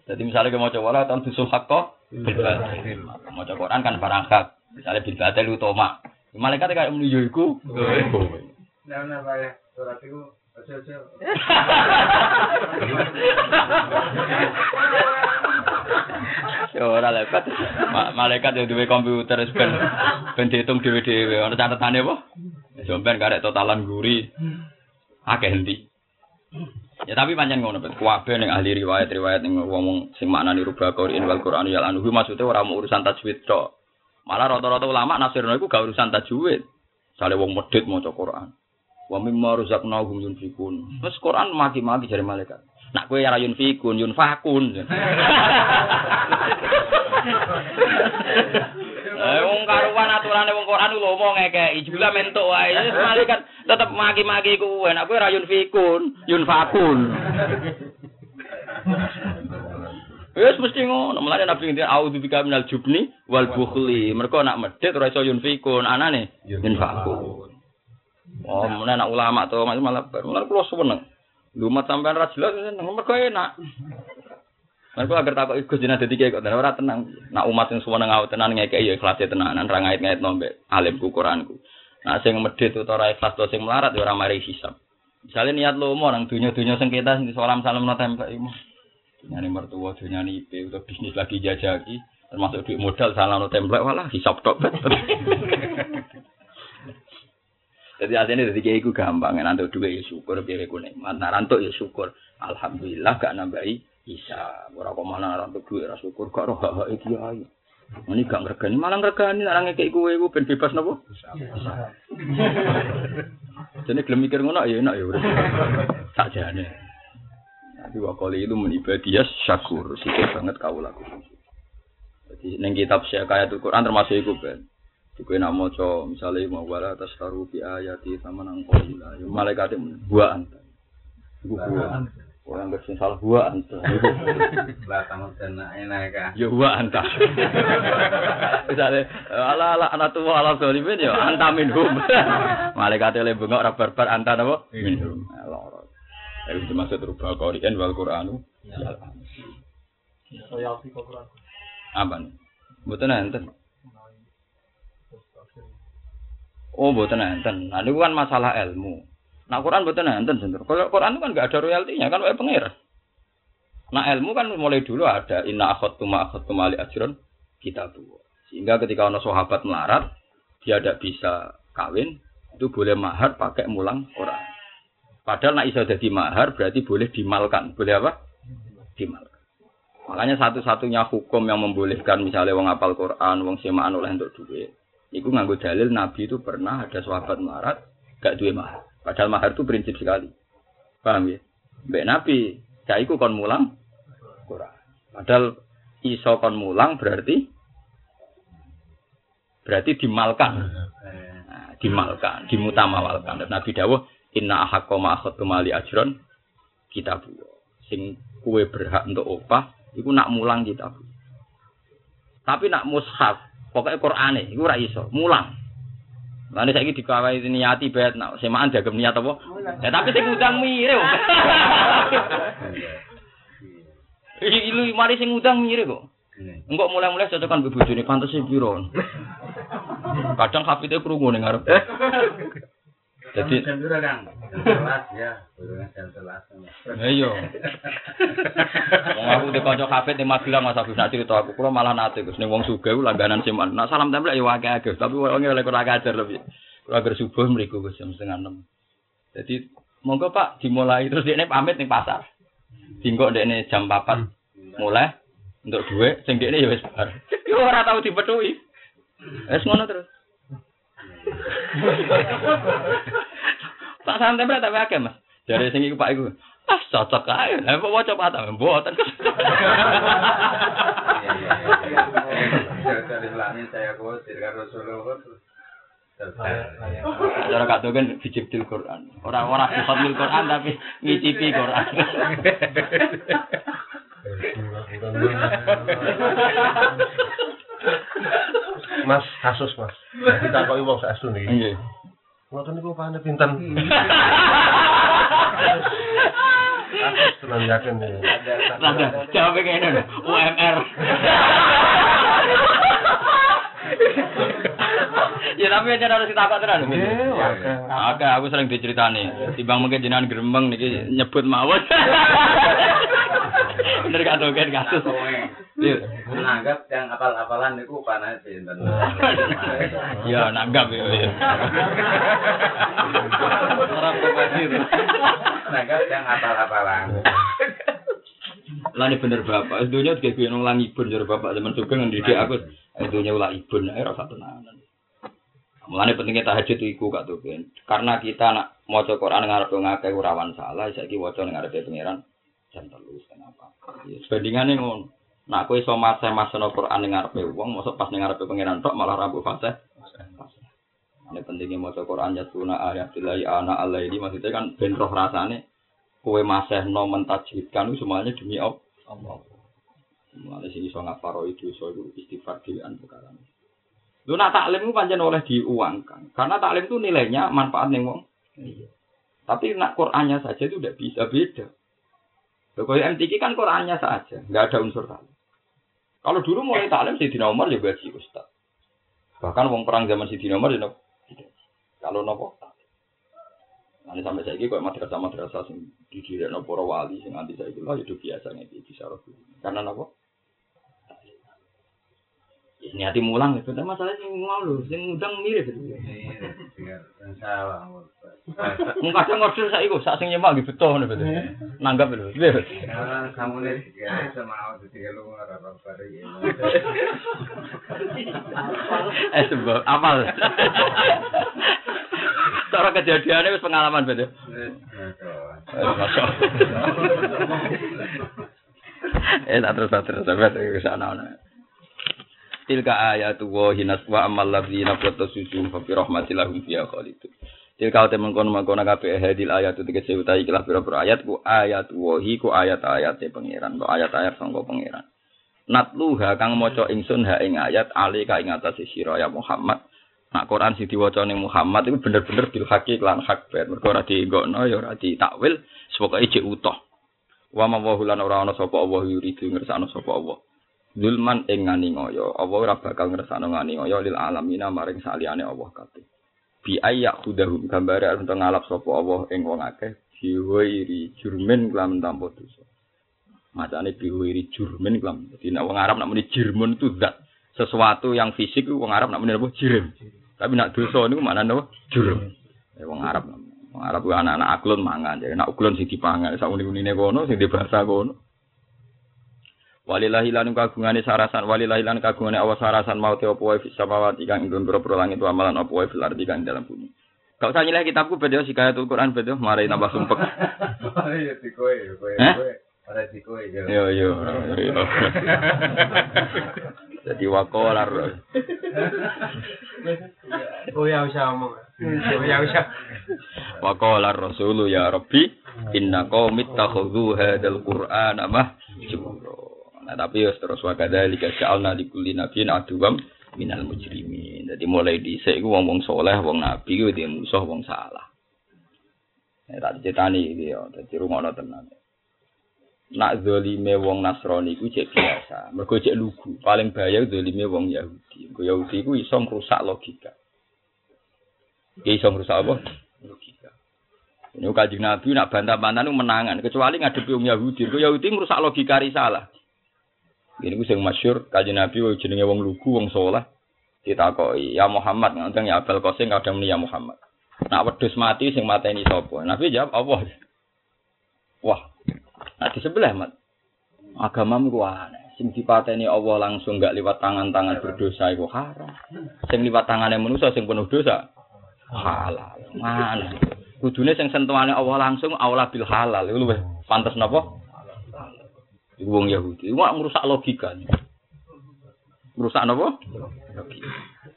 Jadi misalnya kita mau coba tahun susul hakko, maca Quran kan barang hak. Misalnya bil batil utama, Malaikat kayak menuju iku. Nah, nah, Pak, surat itu. Ya ora lekat. Ma- Malaikat yang duwe komputer ben ben dihitung dhewe-dhewe. Ana catetane apa? Sampeyan karek totalan guri. Akeh endi. Ya tapi pancen ngono bet. Kabeh ning ahli riwayat-riwayat ning wong sing maknani rubah Qur'an wal Qur'an ya anhu maksudnya ora mau urusan tajwid tok. Malah rata-rata ulama nasirno iku gak urusan tajwid. Sale wong medhit maca Qur'an. Wa mimma razaqnahum yunfikun. Terus Qur'an maki-maki jare malaikat. Nak kowe ora yunfikun, yunfakun. Eh wong karuan aturane wong Quran lho mau ngekeki jula mentuk wae. Malaikat tetep maki-maki kuwe. Nek kowe ora yunfikun, yunfakun. Wis mesti ngono. Mulane Nabi ngendika auzu bika minal jubni wal bukhli. Mergo nak medhit ora iso yunfikun, anane yunfakun. Oh, mulane anak ulama to malah mulane kula seneng. Lumat sampean ra jelas seneng mergo enak. Mergo agar takok iku jeneng dadi kiai kok dan ora tenang. Nak umat sing suweneng awet tenan ngekeki ya ikhlas tenanan ra ngait-ngait nombe alimku Quranku. Nah sing medhit utawa ora ikhlas to sing melarat ya ora mari hisab. Misalnya niat lomo nang dunya-dunya sengketa sing salam salam no templek iku. Nyani mertua, dunyani IP, atau bisnis lagi jajaki, termasuk duit modal salah no templek, walah hisap tok. Jadi artinya dari kiai ku gampang, nanti duit ya syukur, biar aku nikmat, nah rantuk ya syukur. Alhamdulillah gak nambahi bisa. Ora kok mana rantuk duit ra syukur, gak roh hak hak kiai. Ini gak ngergani, malah ngergani, orang ngekei kue, gue ben bebas nopo. Jadi gelem mikir ngono ya enak ya udah. Sakjane. Tapi wakoli itu menibadias syakur, sikit banget kau laku. Jadi neng kitab Syekh Quran termasuk itu ben. Iku nak maca misale mau wala tasaru bi ayati sama nang qila. Malaikat buah anta. Iku buah. Orang nggak salah buah anta. Lah tamu dana enak ka. ya buah anta. Misale ala ala anatu wa ala zalimin ya anta minhum. Malaikat le bengok ora barbar anta napa? Minhum. Loro. Iku dimaksud rubah Qur'an wal Qur'anu. Saya alfi Quran. Nih? Mboten enten. Oh, mboten enten. Nah, niku kan masalah ilmu. Nah, Quran mboten enten sebenarnya. Kalau Quran itu kan nggak ada royaltinya, kan wae pengira. Nah, ilmu kan mulai dulu ada inna akhadtu ma akhadtu mali ajron kita tuh. Sehingga ketika ono sahabat melarat, dia tidak bisa kawin, itu boleh mahar pakai mulang Quran. Padahal nak iso jadi mahar berarti boleh dimalkan. Boleh apa? Dimalkan. Makanya satu-satunya hukum yang membolehkan misalnya wong apal Quran, wong semaan oleh untuk duit. Iku nganggo dalil Nabi itu pernah ada sahabat melarat gak duwe mahar. Padahal mahar itu prinsip sekali. Paham ya? Mbak Nabi, iku kon mulang Quran. Padahal iso kon mulang berarti berarti dimalkan. Nah, dimalkan, dimutamawalkan. Dan Nabi dawuh, "Inna ahaqqa ma akhadtu mali ajron kitabu." Sing kue berhak untuk opah iku nak mulang kitab. Tapi nak mushaf, pokoknya Qur'ane iku ora iso, mulang. Lan saiki dikawai niati bet nak semaan dagem niat apa? Ya tapi sing ngundang mire. kok. Iki lu mari sing ngundang mire kok. Enggak mulai-mulai cocokan mbek bojone pantes e piro. Kadang hafite krungu ning ngarep. Jadi jam berapa Kang? Jam sebelas ya. Baru jam sebelas. Ayo. Wong aku di kanca kafe di Magelang Mas Agus nak cerita aku kula malah nate Gus ning wong sugih ku langganan siman. Nak salam tempel ya akeh Gus, tapi wong oleh kurang ajar lebih. Kula agar subuh mriku Gus jam setengah enam. Jadi monggo Pak dimulai terus dekne pamit ning pasar. Dinggo dekne jam 4 mulai untuk duit sing dekne ya wis bar. Yo ora tau dipethuki. Wis ngono terus. Tak santai berat tapi akeh Mas. Dari sing iku Pak iku. Ah cocok ae. Lah kok waca terus. Selesai. Cara kak kan bijibdil Quran. Orang orang bifadlil Quran tapi ngicipi Quran. Mas kasus Mas. Kita kok wong saestu niki. Iya. Ngoten niku pane pinten. Kasus tenan yakin nih. Rada jawabnya kayak ini. UMR. Ya tapi aja harus ditakok tenan. Nggih, warga. Oke, aku sering diceritani. Timbang mungkin jenengan gremeng niki nyebut mawon. Bener gak tuh kan kasus. Iya. menganggap yang apal-apalan itu panas sinten. Ya nanggap ya. ya. Ora profesi itu. Menganggap yang apal-apalan. Lah ini bener bapak, dunia juga gue nong ibun jadi bapak zaman juga ngendidik aku, dunia ulah ibun, ayo rasa tenanan. Mulane pentingnya tahajud iku gak tuh karena kita nak mau Quran ngarep ngakeh rawan salah, saya kira wajah ngarep pangeran jam terus kenapa? Ya, Sebandingannya ngono. Nak aku iso masa masa no Quran ngarep wong, masuk pas ngarepe pangeran tok malah rabu fase. Ini pentingnya mau Quran ya tuna ayat ilahi ana Allah ini maksudnya kan ben roh rasane kue masih no mentajwidkan itu semuanya demi Allah. Mulai sini so ngaparo itu so itu istighfar dilian perkara. Lu nak taklim itu panjang oleh diuangkan, karena taklim itu nilainya manfaat nih wong. Tapi nak Qurannya saja itu udah bisa beda. Kalau MTQ kan Qurannya saja, nggak ada unsur taklim. Kalau dulu mulai taklim Sayyidina Umar ya gaji ustaz. Bahkan wong perang zaman Sayyidina Umar ya. Kalau nopo Nanti sampai saya kok madrasah madrasah sing didirikan nopo wali sing anti saya lah itu biasa nih di Karena nopo? Ya, niati mulang itu, tapi masalah sing mau sing ngundang mirip itu. Salah. Mung kadang ngorder saya iku, sak sing nyemak gitu betul nih betul. Nanggap. Iya. Nah, kamu nih ya sama aku tiga lu ngarep apa ya. Eh sebab apal. Cara kejadiannya wis pengalaman betul. Eh tak terus tak terus sampai ke sana. Tilka ayatu wa hinas wa amal ladzina qatasu fa fi rahmatilahum fiha khalidun. Tilka te mengkono mengkono kabeh hadil ayat itu tegese utahi ikhlas pira-pira ayat ku ayat wahi ku ayat-ayat pangeran, ku ayat-ayat sangka pangeran. Natluha kang maca ingsun ha ing ayat ali ka ing atas sira ya Muhammad. Nak Quran sing diwaca ning Muhammad itu bener-bener bil haqi lan hak bet. Mergo ora dienggokno ya ora ditakwil, sepoke jek utuh. Wa ma wa lan ora ana sapa Allah yuridu ngersakno sapa Allah. Zulman ing ngani ngoyo, Allah ora bakal ngani ngoyo lil alamina maring saliyane Allah kabeh. Bi ayyak hudahum gambare arep ngalap sapa Allah ing wong akeh biwairi jurmen kelam tanpa dosa. Macane biwairi jurmen kelam. Dadi nek wong Arab nak muni jirmun itu zat sesuatu yang fisik wong Arab nak muni apa jirim. Tapi nak dosa niku maknane apa? Jurm. Eh wong Arab. Wong Arab anak-anak aklon mangan. Jadi nak uklon sing dipangan sak uni-unine kono sing dibahasa kono. Walillahi lan kagungane sarasan walillahi lan kagungane awas sarasan mau apa wae fis samawati kang ing boro langit wa amalan apa wae fil ardi kang dalam bumi. Gak usah nyileh kitabku bedo sikayatul Quran bedo marai nambah sumpek. Iya di kowe, kowe, Hah? kowe. Ora yo. Yo yo. Jadi wakolar. Oh ya usah ngomong. Oh ya usah. Wakolar Rasulu ya Rabbi inna qaumit takhudhu hadzal Qur'ana mahjura. Nah tapi wis terus wa kadzalika ja'alna likulli nabiyyin aduwam minal mujrimin. Jadi mulai dhisik iku wong-wong saleh, wong nabi kuwi dia musuh wong salah. Ya tak dicetani iki ya, dadi rungono tenan. Nak zalime wong Nasrani iku cek biasa. Mergo cek lugu. Paling bahaya zalime wong Yahudi. Wong Yahudi iku iso ngrusak logika. Dia iso ngrusak apa? Logika. Ini kajian Nabi nak bantah-bantah itu menangan. Kecuali ngadepi wong Yahudi. Kau Yahudi merusak logika risalah. Ini gue yang masyur kajian Nabi jenenge wong lugu wong soleh. Ditakoi ya Muhammad nganteng ya Abel Qasim kadang ya Muhammad. Nak wedhus mati sing mateni sapa? Nabi jawab Allah. Wah. Nah di sebelah mat. Agamamu ku aneh. Sing dipateni Allah langsung gak liwat tangan-tangan berdosa iku haram. Sing liwat tangane manusa sing penuh dosa halal. Mana? Kudune sing sentuhane Allah langsung aula bil halal. Iku luwih pantes napa? Iku wong Yahudi. Iku merusak logika. Merusak napa? Logika.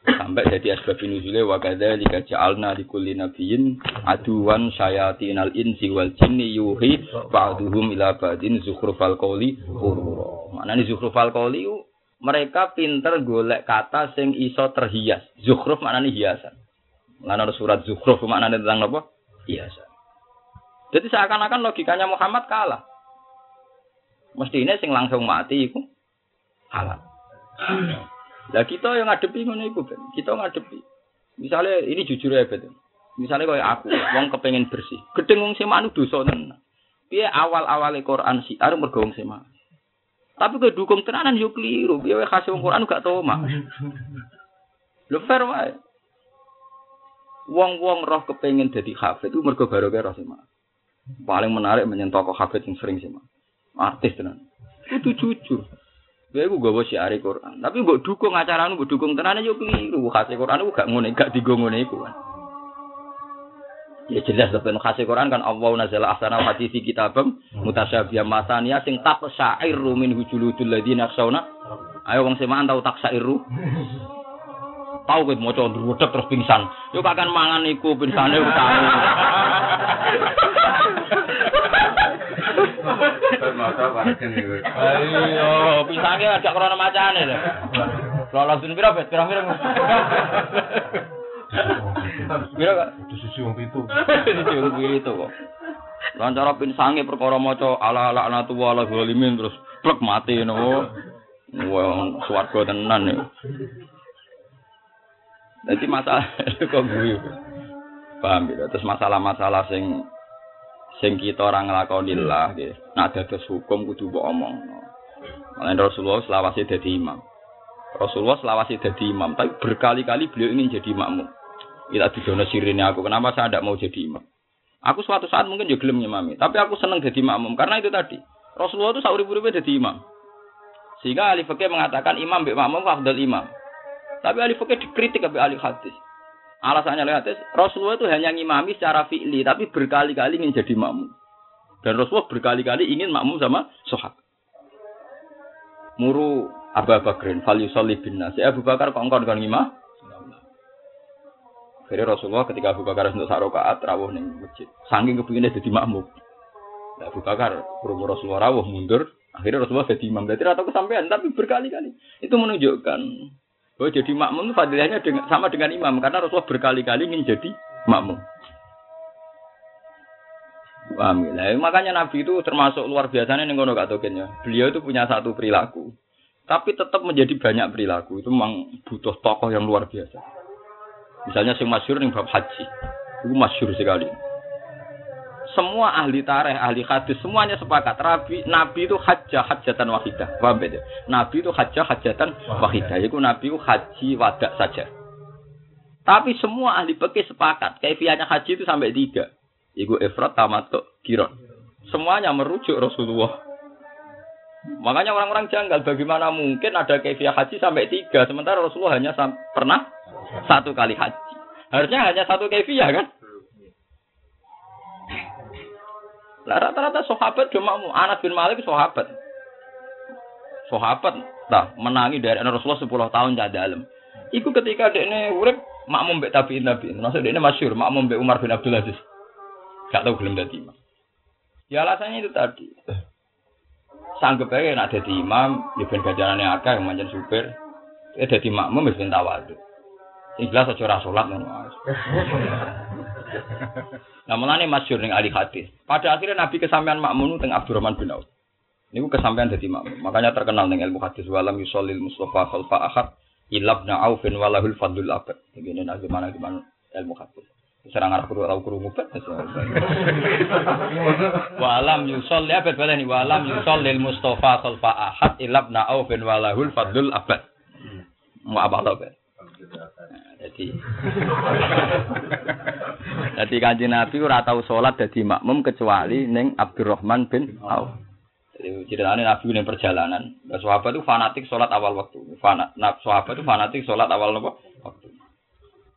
Sampai jadi asbab nuzule wa kadzalika ja'alna likulli nabiyyin aduwan syayatinal insi wal jinni yuhi ba'duhum ila ba'din zukhrufal qawli ghurura. Maknane zukhrufal qawli mereka pinter golek kata sing iso terhias. Zukhruf maknane hiasan. Lan ada surat Zukhruf maknane tentang apa? Hiasan. Jadi seakan-akan logikanya Muhammad kalah. Mestinya sing langsung mati iku halal. Lah kita yang ngadepi ngono iku kan. Kita ngadepi. Misalnya ini jujur ya betul. Misalnya kayak aku, wong kepengen bersih. Gedeng wong sema dosa tenan. Piye awal-awale Quran sih, arep mergo wong. Tapi kowe dukung tenanan yo keliru. Piye wae khase wong Quran gak tau mah. Lho fair wae. Wong-wong roh kepengen dadi hafid itu mergo barokah roh sema. Paling menarik menyentuh kok hafid yang sering sema. Artis tenan. Itu jujur. Gue gue gue syiari Quran, tapi gue dukung acara gue dukung tenan yo keliru. Khase Quran gue gak ngene, gak digo ngene iku kan. Ya jelas tapi khase Quran kan Allah nazala ahsana hadisi kitabam mutasyabiyah masaniya sing tak syairu min hujuludul ladina yakhshawna. Ayo wong semaan tau tak syairu. Tahu gue mau coba ndrudek terus pingsan. Yo kakan mangan iku pingsane yo tahu. Masa bareng niku. Ayo, pingsane agak krana macane lho. Lolos dun pira bet kira-kira. Pira kak? Itu susu wong pitu. Itu itu kok. Lan cara pinsange perkara maca ala ala natu wala zalimin terus plek mati no. Wong swarga tenan ya. Jadi masalah kok guyu. Paham ya? Terus masalah-masalah sing sing kita ora nglakoni lah nggih. Nak dados hukum kudu mbok omongno. Malah Rasulullah selawase dadi imam. Rasulullah selawase dadi imam, tapi berkali-kali beliau ingin jadi makmum. Ila didono sirine aku, kenapa saya tidak mau jadi imam? Aku suatu saat mungkin juga gelem nyimami, tapi aku seneng jadi makmum karena itu tadi. Rasulullah itu sauri-uripe jadi imam. Sehingga ahli fikih mengatakan imam mbek makmum afdal imam. Tapi ahli fikih dikritik oleh ahli hadis. Alasannya hadis, Rasulullah itu hanya ngimami secara fi'li, tapi berkali-kali ingin jadi makmum. Dan Rasulullah berkali-kali ingin makmum sama sahabat. Muru Abu Bakrin, fal yusalli bin nas. Ya, Abu Bakar kok engkau dengan ngimah? Jadi Rasulullah ketika Abu Bakar untuk sak rakaat rawuh ning masjid. Saking kepinginnya jadi makmum. Nah, Abu Bakar berumur Rasulullah rawuh mundur, akhirnya Rasulullah jadi imam. Berarti atau kesampaian, tapi berkali-kali. Itu menunjukkan bahwa jadi makmum itu fadilahnya dengan, sama dengan imam karena Rasulullah berkali-kali ingin jadi makmum. Paham ya? Makanya Nabi itu termasuk luar biasanya nih ngono gak Beliau itu punya satu perilaku, tapi tetap menjadi banyak perilaku. Itu memang butuh tokoh yang luar biasa. Misalnya sing masyhur ning bab haji. Itu masyhur sekali. Semua ahli tareh, ahli hadis semuanya sepakat Nabi, Nabi itu hajjah hajatan wahidah. Paham beda? Nabi itu hajjah hajatan wahidah. Itu Nabi itu haji wadak saja. Tapi semua ahli fikih sepakat, kaifiahnya haji itu sampai tiga. Iku ifrat tamatuk kiron. Semuanya merujuk Rasulullah. Makanya orang-orang janggal bagaimana mungkin ada kaifiah haji sampai tiga sementara Rasulullah hanya pernah satu kali haji. Harusnya hanya satu kaifiah kan? Lah rata-rata sahabat cuma mau Anas bin Malik sahabat. Sahabat nah menangi dari Rasulullah 10 tahun cah dalam. Iku ketika dekne urip makmum mbek tabi'in tabi'in. Maksud dekne masyhur makmum mbek Umar bin Abdul Aziz. Gak tahu gelem dadi imam. Ya alasannya itu tadi. Sanggup aja nak dadi imam, ya ben gajarane akeh manjen supir. Ya dadi makmum wis ben tawadhu. Sing jelas aja ora salat ngono. Nah, mulane masyhur ning ahli hadis. Pada akhirnya Nabi kesampaian makmum teng Abdurrahman bin Auf. Niku kesampaian dadi makmum. Makanya terkenal ning ilmu hadis walam yusallil mustafa khalfa ahad ilabna aufin walahul fadlul abad. Begini nah gimana gimana ilmu hadis. Serang arah kuru tau kuru ngubet. Walam yusolli abad balani walam yusallil mustafa khalfa ahad ilabna aufin walahul fadlul abad. Mau apa tau kan? Jadi Jadi kanji Nabi ora tau sholat dadi makmum kecuali ning Abdurrahman bin Auf. Jadi ceritanya Nabi ning perjalanan. Nah, sahabat itu fanatik sholat awal waktu. Fanat, nah, sahabat itu fanatik sholat awal nopo waktu.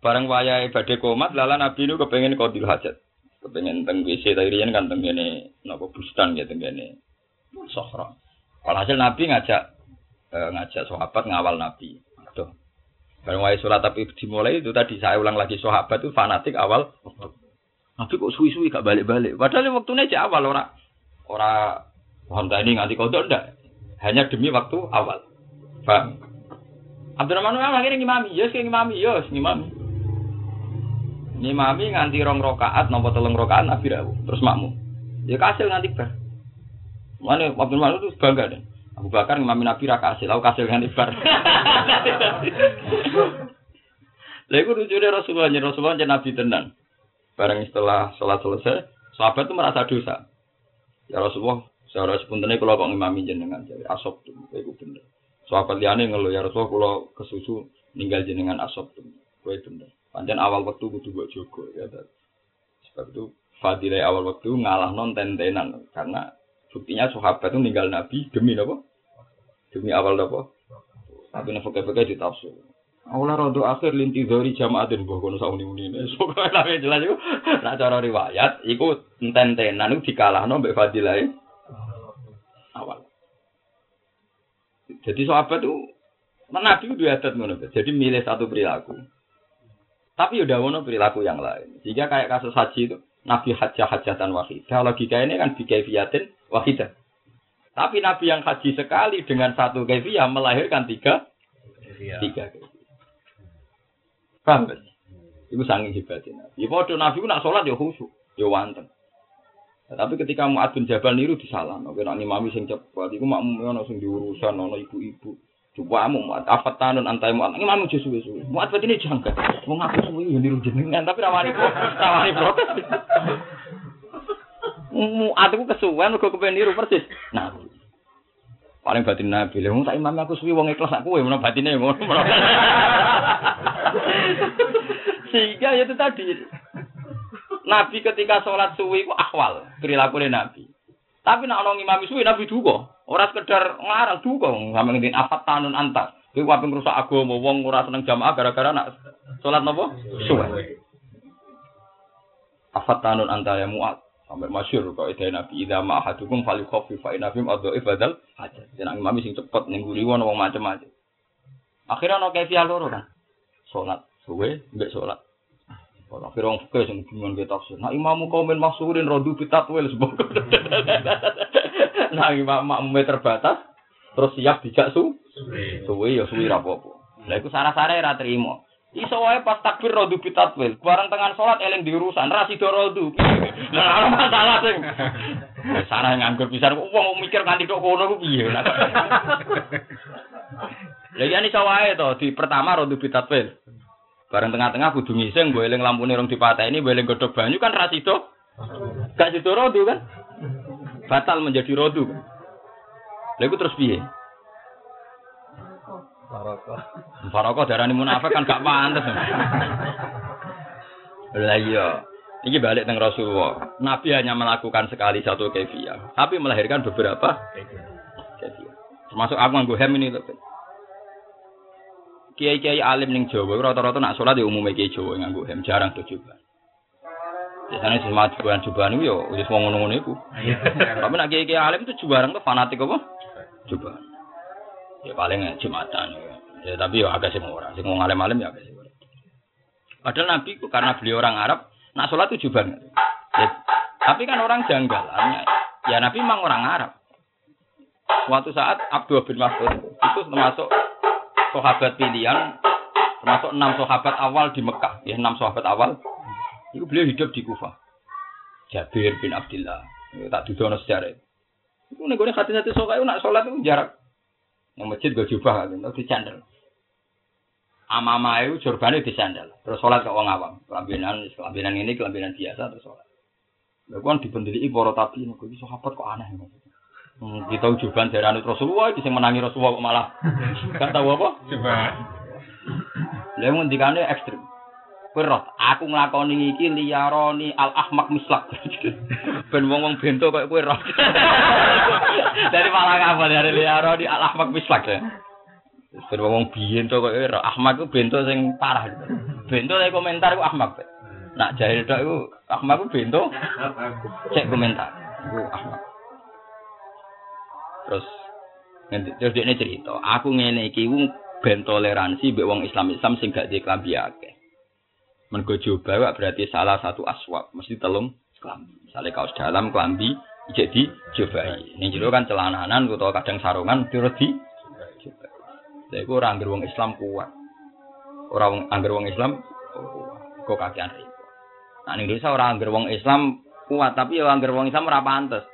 Bareng wayahe badhe komat, lala Nabi itu kepengen qadil hajat. Kepengen teng WC tadi kan teng ngene napa bustan ya teng ngene Sohra. Walhasil Nabi ngajak eh, ngajak sahabat ngawal Nabi. Aduh. Bareng wayahe sholat tapi dimulai itu tadi saya ulang lagi sahabat itu fanatik awal. Nabi kok suwi-suwi gak balik-balik. Padahal waktunya aja awal ora ora Honda ini nganti kodok ndak. Hanya demi waktu awal. Pak. Abdurrahman memang akhirnya ngimami, yes kayak ngimami, yes ngimami. Ngimami nganti rong rokaat, nopo telung rokaat Nabi rawuh, terus makmum. Ya kasil nganti bar. Mana Abdurrahman itu bangga deh. Abu Bakar ngimami Nabi ra kasil, aku kasil nganti bar. Lah iku lucune Rasulullah, Rasulullah nyen nabi tenan. Bareng setelah sholat selesai, sahabat itu merasa dosa. Ya Rasulullah, secara sepuntene kula kok ngimami jenengan jadi asop tuh, iku bener. Sahabat liyane ngeluh ya Rasulullah kula kesusu ninggal jenengan asop tuh. Kowe bener. Pancen awal waktu kudu mbok jogo ya. Sebab itu fadilah awal waktu ngalah non tentenan karena buktinya sahabat itu ninggal Nabi demi apa? Demi awal apa? Tapi nek pakai-pakai ditafsir. Aula rodo akhir linti zori jamaatin mbah kono sauni ne. Pokoke lah jelas iku nak cara riwayat iku enten-tenan iku dikalahno mbek awal. Jadi sahabat itu Nabi itu adat ngono. Jadi milih satu perilaku. Tapi udah ngono perilaku yang lain. Sehingga kayak kasus haji itu Nabi hajah hajatan wahidah. Logika ini kan bikaifiyatin wahidah. Tapi Nabi yang haji sekali dengan satu kaifiyah melahirkan tiga tiga. Paham kan? Ibu sanging hebatnya Nabi. Ya padha Nabi ku nak sholat ya khusyuk, ya wanteng. Nah, tapi ketika Mu'ad bin Jabal niru disalah, nek nek imami sing cepet iku makmum ono sing diurusan ibu-ibu. Coba mu Mu'ad apa tanun antai Mu'ad. Imam jo suwe-suwe. Mu'ad ini jangka. Wong aku suwe ya niru jenengan tapi rawani rawani protes. Mu'ad iku kesuwen mergo kepen niru persis. Nah, paling batin Nabi. Wong tak imam aku suwi wong ikhlas aku menawa batine ngono. Sehingga ya itu tadi. Nabi ketika sholat suwi ku akwal perilaku Nabi. Tapi nak ono imam suwi Nabi duka. Ora sekedar ngarang duka sampe ngene afat tanun antar. Kuwi wae ngrusak agama wong ora seneng jamaah gara-gara nak sholat napa? Suwi. Afat tanun anta ya muat. Sampai masyur kok ide Nabi idza ma ahadukum falyukhaffif fa inna fim adhaif badal hajat. Jeneng imam sing cepet ning wong macam-macam. Akhirnya ono kefiah loro kan. Salat suwe mbek salat. Kalau akhirnya orang fikih yang bingung kita tafsir. Nah imamu kaumin maksurin rodu bitatwil sebab. nah imam makmumnya terbatas. Terus siap dijak su. Suwe ya suwe rapopo. Lah iku sarah-sarah ra terima. Iso wae pas takbir rodu bitatwil. Barang tengah sholat eling diurusan. Ra sida rodu. Lah ora masalah sing. Sarah nganggur pisan. Wong mikir nganti tok kono ku piye. Lah ya ini wae to di pertama rodu bitatwil. Bareng tengah-tengah kudu ngising, gue eling lampune rong dipateni, gue eling godhog banyu kan ra sida. Gak sida rodu kan? Batal menjadi rodu. Lha iku terus piye? Barokah. Barokah darani munafik kan gak pantes. Lah iya. Ini balik teng Rasulullah. Nabi hanya melakukan sekali satu kefiah, tapi melahirkan beberapa kefiah. Termasuk aku nganggo hem ini loh. Kiai-kiai alim ning Jawa rata-rata nak sholat ya umumnya kiai Jawa nganggo hem, jarang tuh coba. Biasanya semua cobaan-cobaan itu ya wis wong ngono-ngono iku. Tapi nak kiai-kiai alim itu jubarang tuh fanatik apa? Coba. Ya paling ya Jumatan ya. Ya tapi ya agak sing ora, sing wong alim-alim ya agak ora. Padahal Nabi karena beliau orang Arab, nak sholat itu jubar. Ya, tapi kan orang janggal. Ya Nabi memang orang Arab. Suatu saat Abdul bin Mas'ud itu termasuk sahabat pilihan, termasuk enam sahabat awal di Mekah. Ya enam sahabat awal. Itu beliau hidup di Kufah. Jabir bin Abdullah. Ya, tak dudono sejarah. Itu gue hati-hati sokai nak sholat itu jarak. Yang masjid gue jubah kan, itu dicandel. Amama itu jurbane disandal. Terus sholat ke orang awam. Kelambinan, kelambinan ini kelambinan biasa terus sholat. Lalu kan dibendeli para tapi, gue bisa sahabat kok aneh. Hmm, kita ujuban dari anu Rasulullah, bisa menangi Rasulullah kok malah. Gak tahu apa? Coba. Lalu ngendikane ekstrim. Roh, aku nglakoni iki liyaroni al ahmak mislak. ben wong-wong bento koyo kowe roh. dari malah apa dari liyaroni al ahmak mislak ya. Ben wong bento koyo roh. Ahmak ku bento sing parah. Bento dari komentar ku ahmak. Nak jahil tok iku ahmak ku bento cek komentar. Iku ahmak. Terus terus dia cerita, aku ngene iki ku ben toleransi mbek wong Islam Islam sing gak diklambi akeh. Mergo coba berarti salah satu aswab, mesti telung klambi. Misalnya kaos dalam klambi jadi cobai. Ini jero kan celananan utawa kadang sarungan terus di coba. Lha iku ora anggere wong Islam kuat. Ora wong anggere wong Islam oh, kok kakean. Nah ning Indonesia ora anggere wong Islam kuat, tapi ya anggere wong Islam ora pantes.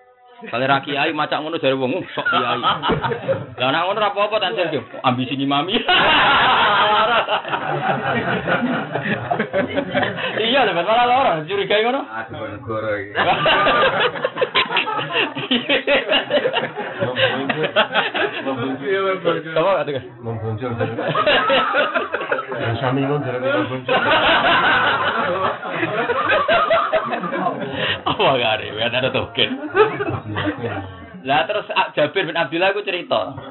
Kalau ra kiai macak ngono jare wong "Uh, sok kiai. Lah nek ngono ora apa-apa sing ambisi mami. Iya, lho, malah lara, curigai ngono. Aduh negara iki. Apa kata kan? Yang sami ngono dari membonjol. Apa gak ada? Ada token. Lah terus Jabir bin Abdullah aku cerita.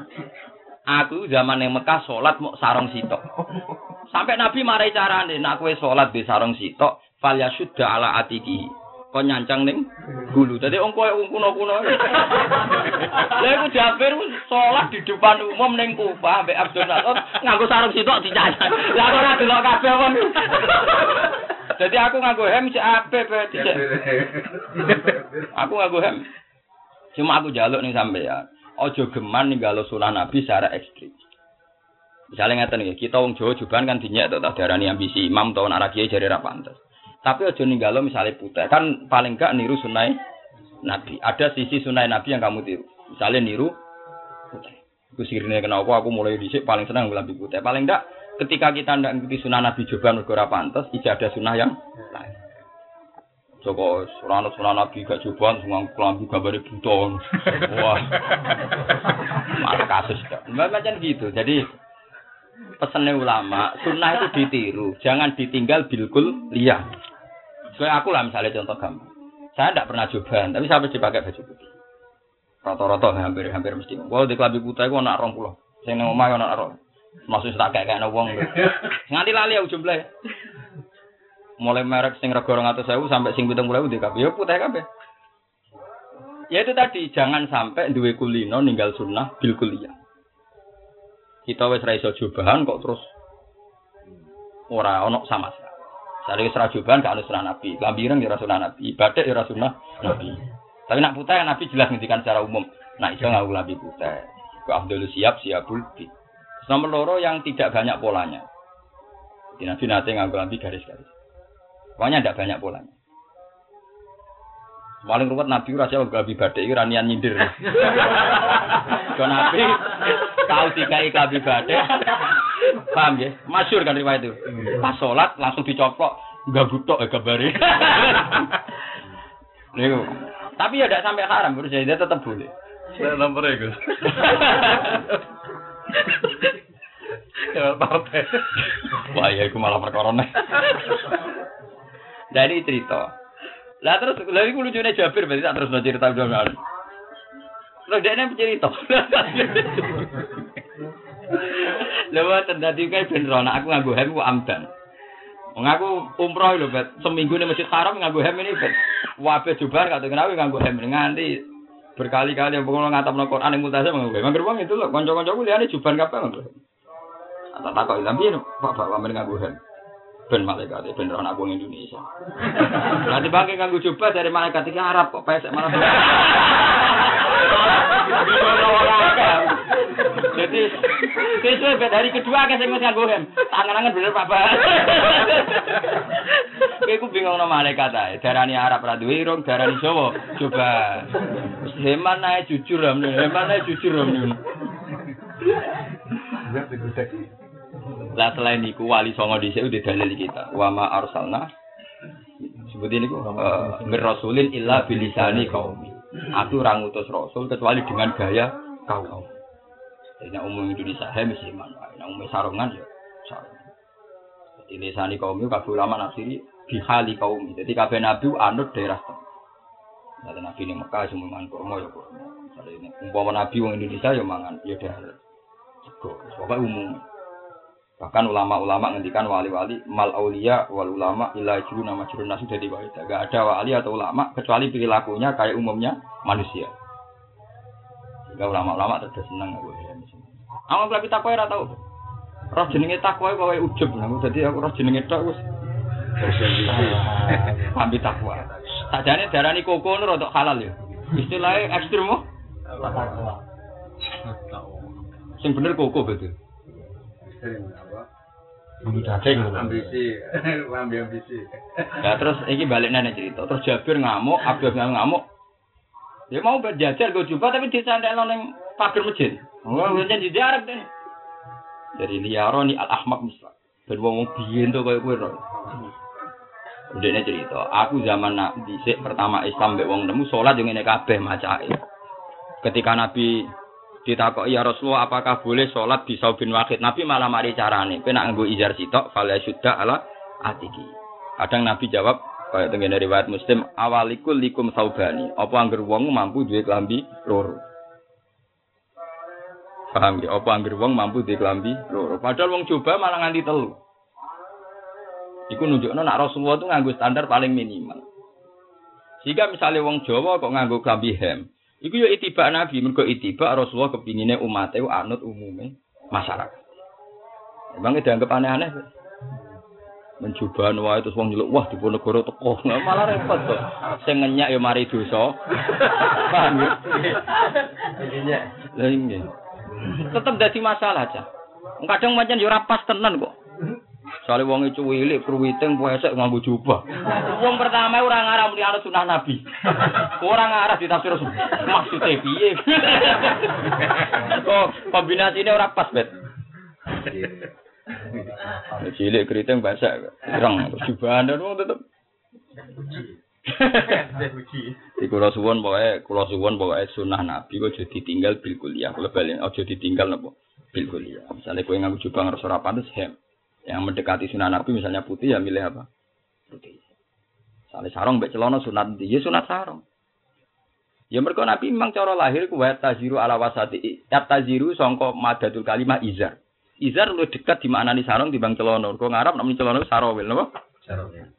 Aku zaman yang Mekah sholat mau sarong sitok. Sampai Nabi marai carane, nak kowe sholat di sarong sitok, fal yasudda ala atiki. Kau nyancang ning gulu. Tadi wong koyo wong kuno-kuno. Lah iku Jabir sholat di depan umum ning Kufah ambek Abdul Nasr nganggo sarung sitok dicancang. Lah kok ora delok kabeh wong. Jadi aku nganggo hem si pe dicek. Aku nganggo hem. Cuma aku jaluk nih sampean. Ojo geman ninggalo sunah Nabi secara ekstrim. Misalnya ngeten ya, kita wong Jawa juban kan dinyak atau tak darani ambisi imam atau anak kiai jadi. Tapi ojo ninggalo misalnya putih, kan paling gak niru sunai Nabi. Ada sisi sunai Nabi yang kamu tiru. Misalnya niru putih. Sirine kenapa aku mulai dhisik paling senang lambi putih. Paling enggak ketika kita ndak ngikuti sunah Nabi juban mergo ora pantes, ijazah sunah yang lain. Joko surana sunah Nabi gak juban semua kelambi gambare buta. Wah. Malah kasus. Mbak macam gitu. Jadi pesannya ulama, sunnah itu ditiru, jangan ditinggal bilkul liya. Kayak aku lah misalnya contoh gampang. Saya tidak pernah jubahan, tapi saya pasti pakai baju putih. Rata-rata hampir hampir mesti. Wah di kelambi putih itu anak rong pulau. Saya neng omah anak rong. Maksudnya tak kayak kayak wong. Nganti lali aku jumlah. Mulai merek sing rego 200.000 sampai sing 70.000 di kabeh. Ya putih kabeh. Ya itu tadi, jangan sampai duwe kulino ninggal sunnah bil kuliah. Kita wis ra iso jubahan kok terus ora ono sama sekali. Sare wis ra jubahan gak sunnah Nabi. Lambiran ya sunnah Nabi, ibadah ya sunnah Nabi. Tapi nak putih Nabi jelas ngendikan secara umum. Nah, iso nganggo lambi putih. Ku Abdul siap siapul bi. Nomor loro yang tidak banyak polanya. Jadi Nabi nanti nganggo lambi garis-garis. Pokoknya tidak banyak polanya. Paling ruwet Nabi ora jauh gabi badhe iki ranian nyindir. Kau Nabi tahu dikai gabi badhe. Paham ya? Masyur kan riwayat itu. Pas sholat langsung dicoplok enggak butok ya gambare. Niku. Tapi ya tidak sampai haram, menurut saya dia tetap boleh. Saya nomornya Gus. Ya partai. Wah, ya itu malah perkara. Nah ini cerita. Lah terus lha iku lucune Jabir berarti tak terus cerita udah ngal. Terus dia ini cerita. Lha waten dadi kae ben rono aku nganggo hem ku amdan. Wong aku umroh lho, Bet. Seminggu ning Masjid Haram nganggo hem ini, Bet. Wabe jubar kata kenapa nganggo hem nganti berkali-kali yang pokoknya ngatapno Quran yang multazam nganggo hem. Mangger wong itu lho, kanca-kancaku liyane jubar kabeh nganggo. Tak takok tapi Pak Pak pamer nganggo hem. Ben malaikat ben rono aku Indonesia. Nanti bangke nganggo jubah dari malaikat iki Arab kok pesek malah. Jadi sesuai bet hari kedua sing wis nganggo hem. Tangan-tangan bener Pak Pak. Kowe ku bingung no malaikat ae. Darani Arab ra duwe irung, darani Jawa coba. Heman ae jujur am, heman ae jujur am. Lah selain iku wali songo dhisik udah dalil kita. Wa ma arsalna sebut ini ku uh, rasulin illa bilisani qaumi. Aku ora ngutus rasul kecuali dengan gaya kaum. Jadi umum Indonesia he mesti iman. Nek umum sarungan ya sarungan. Jadi lisani kaum itu kabeh ulama nafsiri bihali kaum. Jadi kabeh nabi anut daerah. Nah, nabi ini Mekah semua mangan kurma ya kurma. Misalnya umpama nabi wong Indonesia ya mangan ya daerah. Sego. Pokoknya umum. Bahkan ulama-ulama ngendikan wali-wali mal aulia wal ulama ila juru nama juru nasu dari wahida. Gak ada wali atau ulama kecuali perilakunya kayak umumnya manusia. Sehingga ulama-ulama terus seneng aku ya. Aku tapi takwa ora tau. Roh jenenge takwa kowe ujub nah dadi aku roh jenenge tok wis. Ambil takwa. Sajane darani koko nu rodok halal ya. Istilahnya ekstrem mo. Sing bener koko betul. Bulu daging. ambisi lambi ambisi Ya terus iki balik nene cerita. Terus Jabir ngamuk, Abdul ngamuk. Dia mau berjajar gue jumpa tapi disantai ning pagar masjid. Oh, janji jarak deh. Dari liyaroni al ahmak misal. Ben wong biyen to koyo kowe ro. Ndekne cerita, aku zaman nak dhisik pertama Islam mbek wong nemu salat yo ngene kabeh macake. Ketika Nabi ditakoki ya Rasulullah apakah boleh sholat di saubin wakid Nabi malah mari carane. Kowe nak nganggo izar sitok fala syudda ala atiki. Kadang Nabi jawab kaya tengene riwayat Muslim awalikul likum saubani. Apa angger wong mampu duwe klambi loro? Paham ya apa wong mampu duwe klambi loro? Padahal wong coba malah nganti telu. Iku nunjukno nak Rasulullah itu nganggo standar paling minimal. Jika misalnya wong Jawa kok nganggo klambi hem Iku yo itibak Nabi, mergo itibak Rasulullah kepingine umat itu anut umume masyarakat. Emang dianggap aneh-aneh. Mencoba wae terus wong nyeluk wah Diponegoro teko. Nah, malah repot to. Sing ngenyak yo mari dosa. Paham ya? Lah ini. Tetep dadi masalah aja. Kadang pancen yo ora pas tenan kok. Soale wong itu wilik kruwiting puesek nganggo jubah. Wong pertama ora ngarah muni anut sunah Nabi. Ora ngarah ditafsir maksudnya piye. Kok kombinasine ora pas, Bet. Cilik keriting basah, ireng jubahan wong tetep. Di kula suwun pokoke kula suwun pokoke sunah Nabi kok aja ditinggal bil kuliah. Kula balen aja ditinggal napa bil kuliah. Misale kowe nganggo jubah ora pantes hem. Yang mendekati sunnah Nabi misalnya putih ya milih apa? Putih. Misalnya sarung mbek celana sunat dia sunat sarung. Ya mereka Nabi memang cara lahir ku wa taziru ala wasati. Ya taziru sangka madatul kalimah izar. Izar lu dekat di mana nih sarung di bang celana. Kau ngarap namanya celana sarawil, napa? Sarungnya.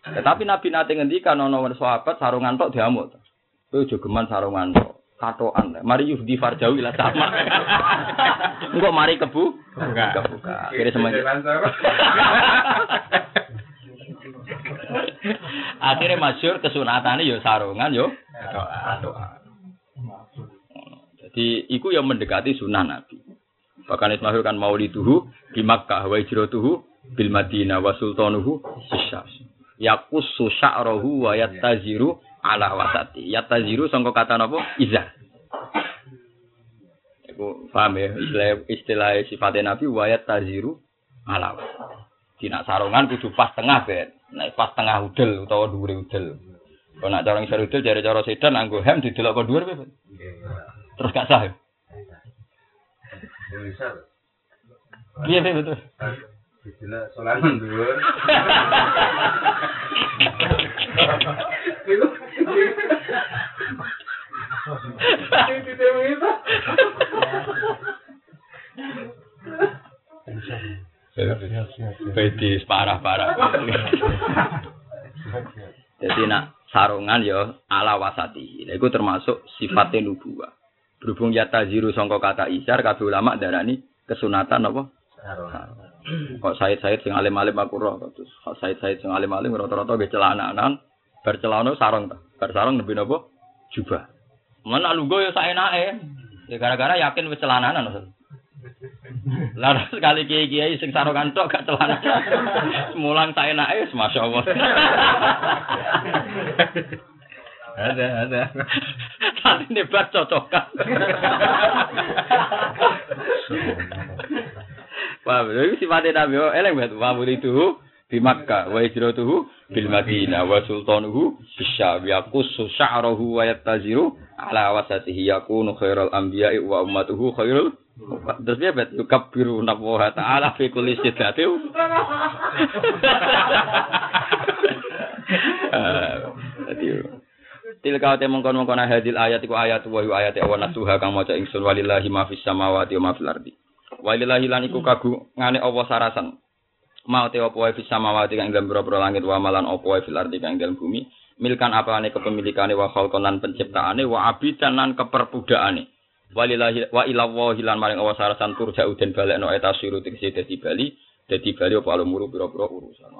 Tetapi Nabi nate ngendikan ono sahabat sarungan tok diamuk. Kowe aja geman sarungan tok. Katoan. Mari yufdi farjawi lah sama. Engko mari kebu. Buka. Kebuka. Akhirnya semuanya. Akhirnya masyur kesunatannya yo sarungan yo. Katoan. Jadi iku yang mendekati sunnah Nabi. Bahkan Ismail kan mauliduhu di Makkah wa hijratuhu bil Madinah wa sultanuhu bisyas. Yakusu sya'rahu wa yattaziru ala wasati. Yattaziru sangka kata napa? Izar. Iku paham ya istilah istilah sifatnya Nabi wa yattaziru ala wasati. Dina sarungan kudu pas tengah bet. Nek pas tengah udel utawa dhuwure udel. Kalau nak cara ngisor udel jare cara sedan anggo hem didelok kok dhuwur bet. Terus gak sah. ya? Iya, betul. Bisa sholat mundur. Itu. Itu itu. Bedis parah-parah. Jadi nak sarungan ya ala wasati. Lha iku termasuk sifatnya nubuwah. Berhubung yata ziru sangka kata isar kabeh ulama darani kesunatan apa? Kok Said-Said sing alim-alim aku roh terus kok Said-Said sing alim-alim rata-rata ge celananan bar celana sarung ta. Bar sarung nembe napa? Jubah. Mana lungguh ya saenake. Ya gara-gara yakin wis celananan. Lah sekali kiai-kiai sing sarungan tok gak celana. Mulang saenake wis masyaallah. Ada, ada. Tadi nebat cocokan. Paham, itu sifatnya Nabi, oh, eleng banget. Wa itu di Makkah, wa hijratuhu bil Madinah, wa sultanuhu bisyam, yakusu sya'rahu wa yattaziru ala wasatihi. Yakunu khairul anbiya'i wa ummatuhu khairul Terus dia bet yukabbiru nabuha ta'ala fi kulli sidatiu. Jadi Tilka te mongkon mongkon hadil ayat iku ayat wa ayat awan nasuha kang maca ingsun walillahi ma fis samawati wa ma fil ardi. Walillahi lan iku kagu ngane apa sarasan. Mau te apa wae fis samawati kang dalam boro langit wa malan apa wae fil ardi kang dalam bumi. Milkan apane kepemilikane wa khalqan lan penciptaane wa abidan lan keperbudaane. Walillahi wa ila wahi lan maring awas sarasan turja uden balekno eta siru tegese dadi bali dadi bali apa alumuru pira-pira urusan.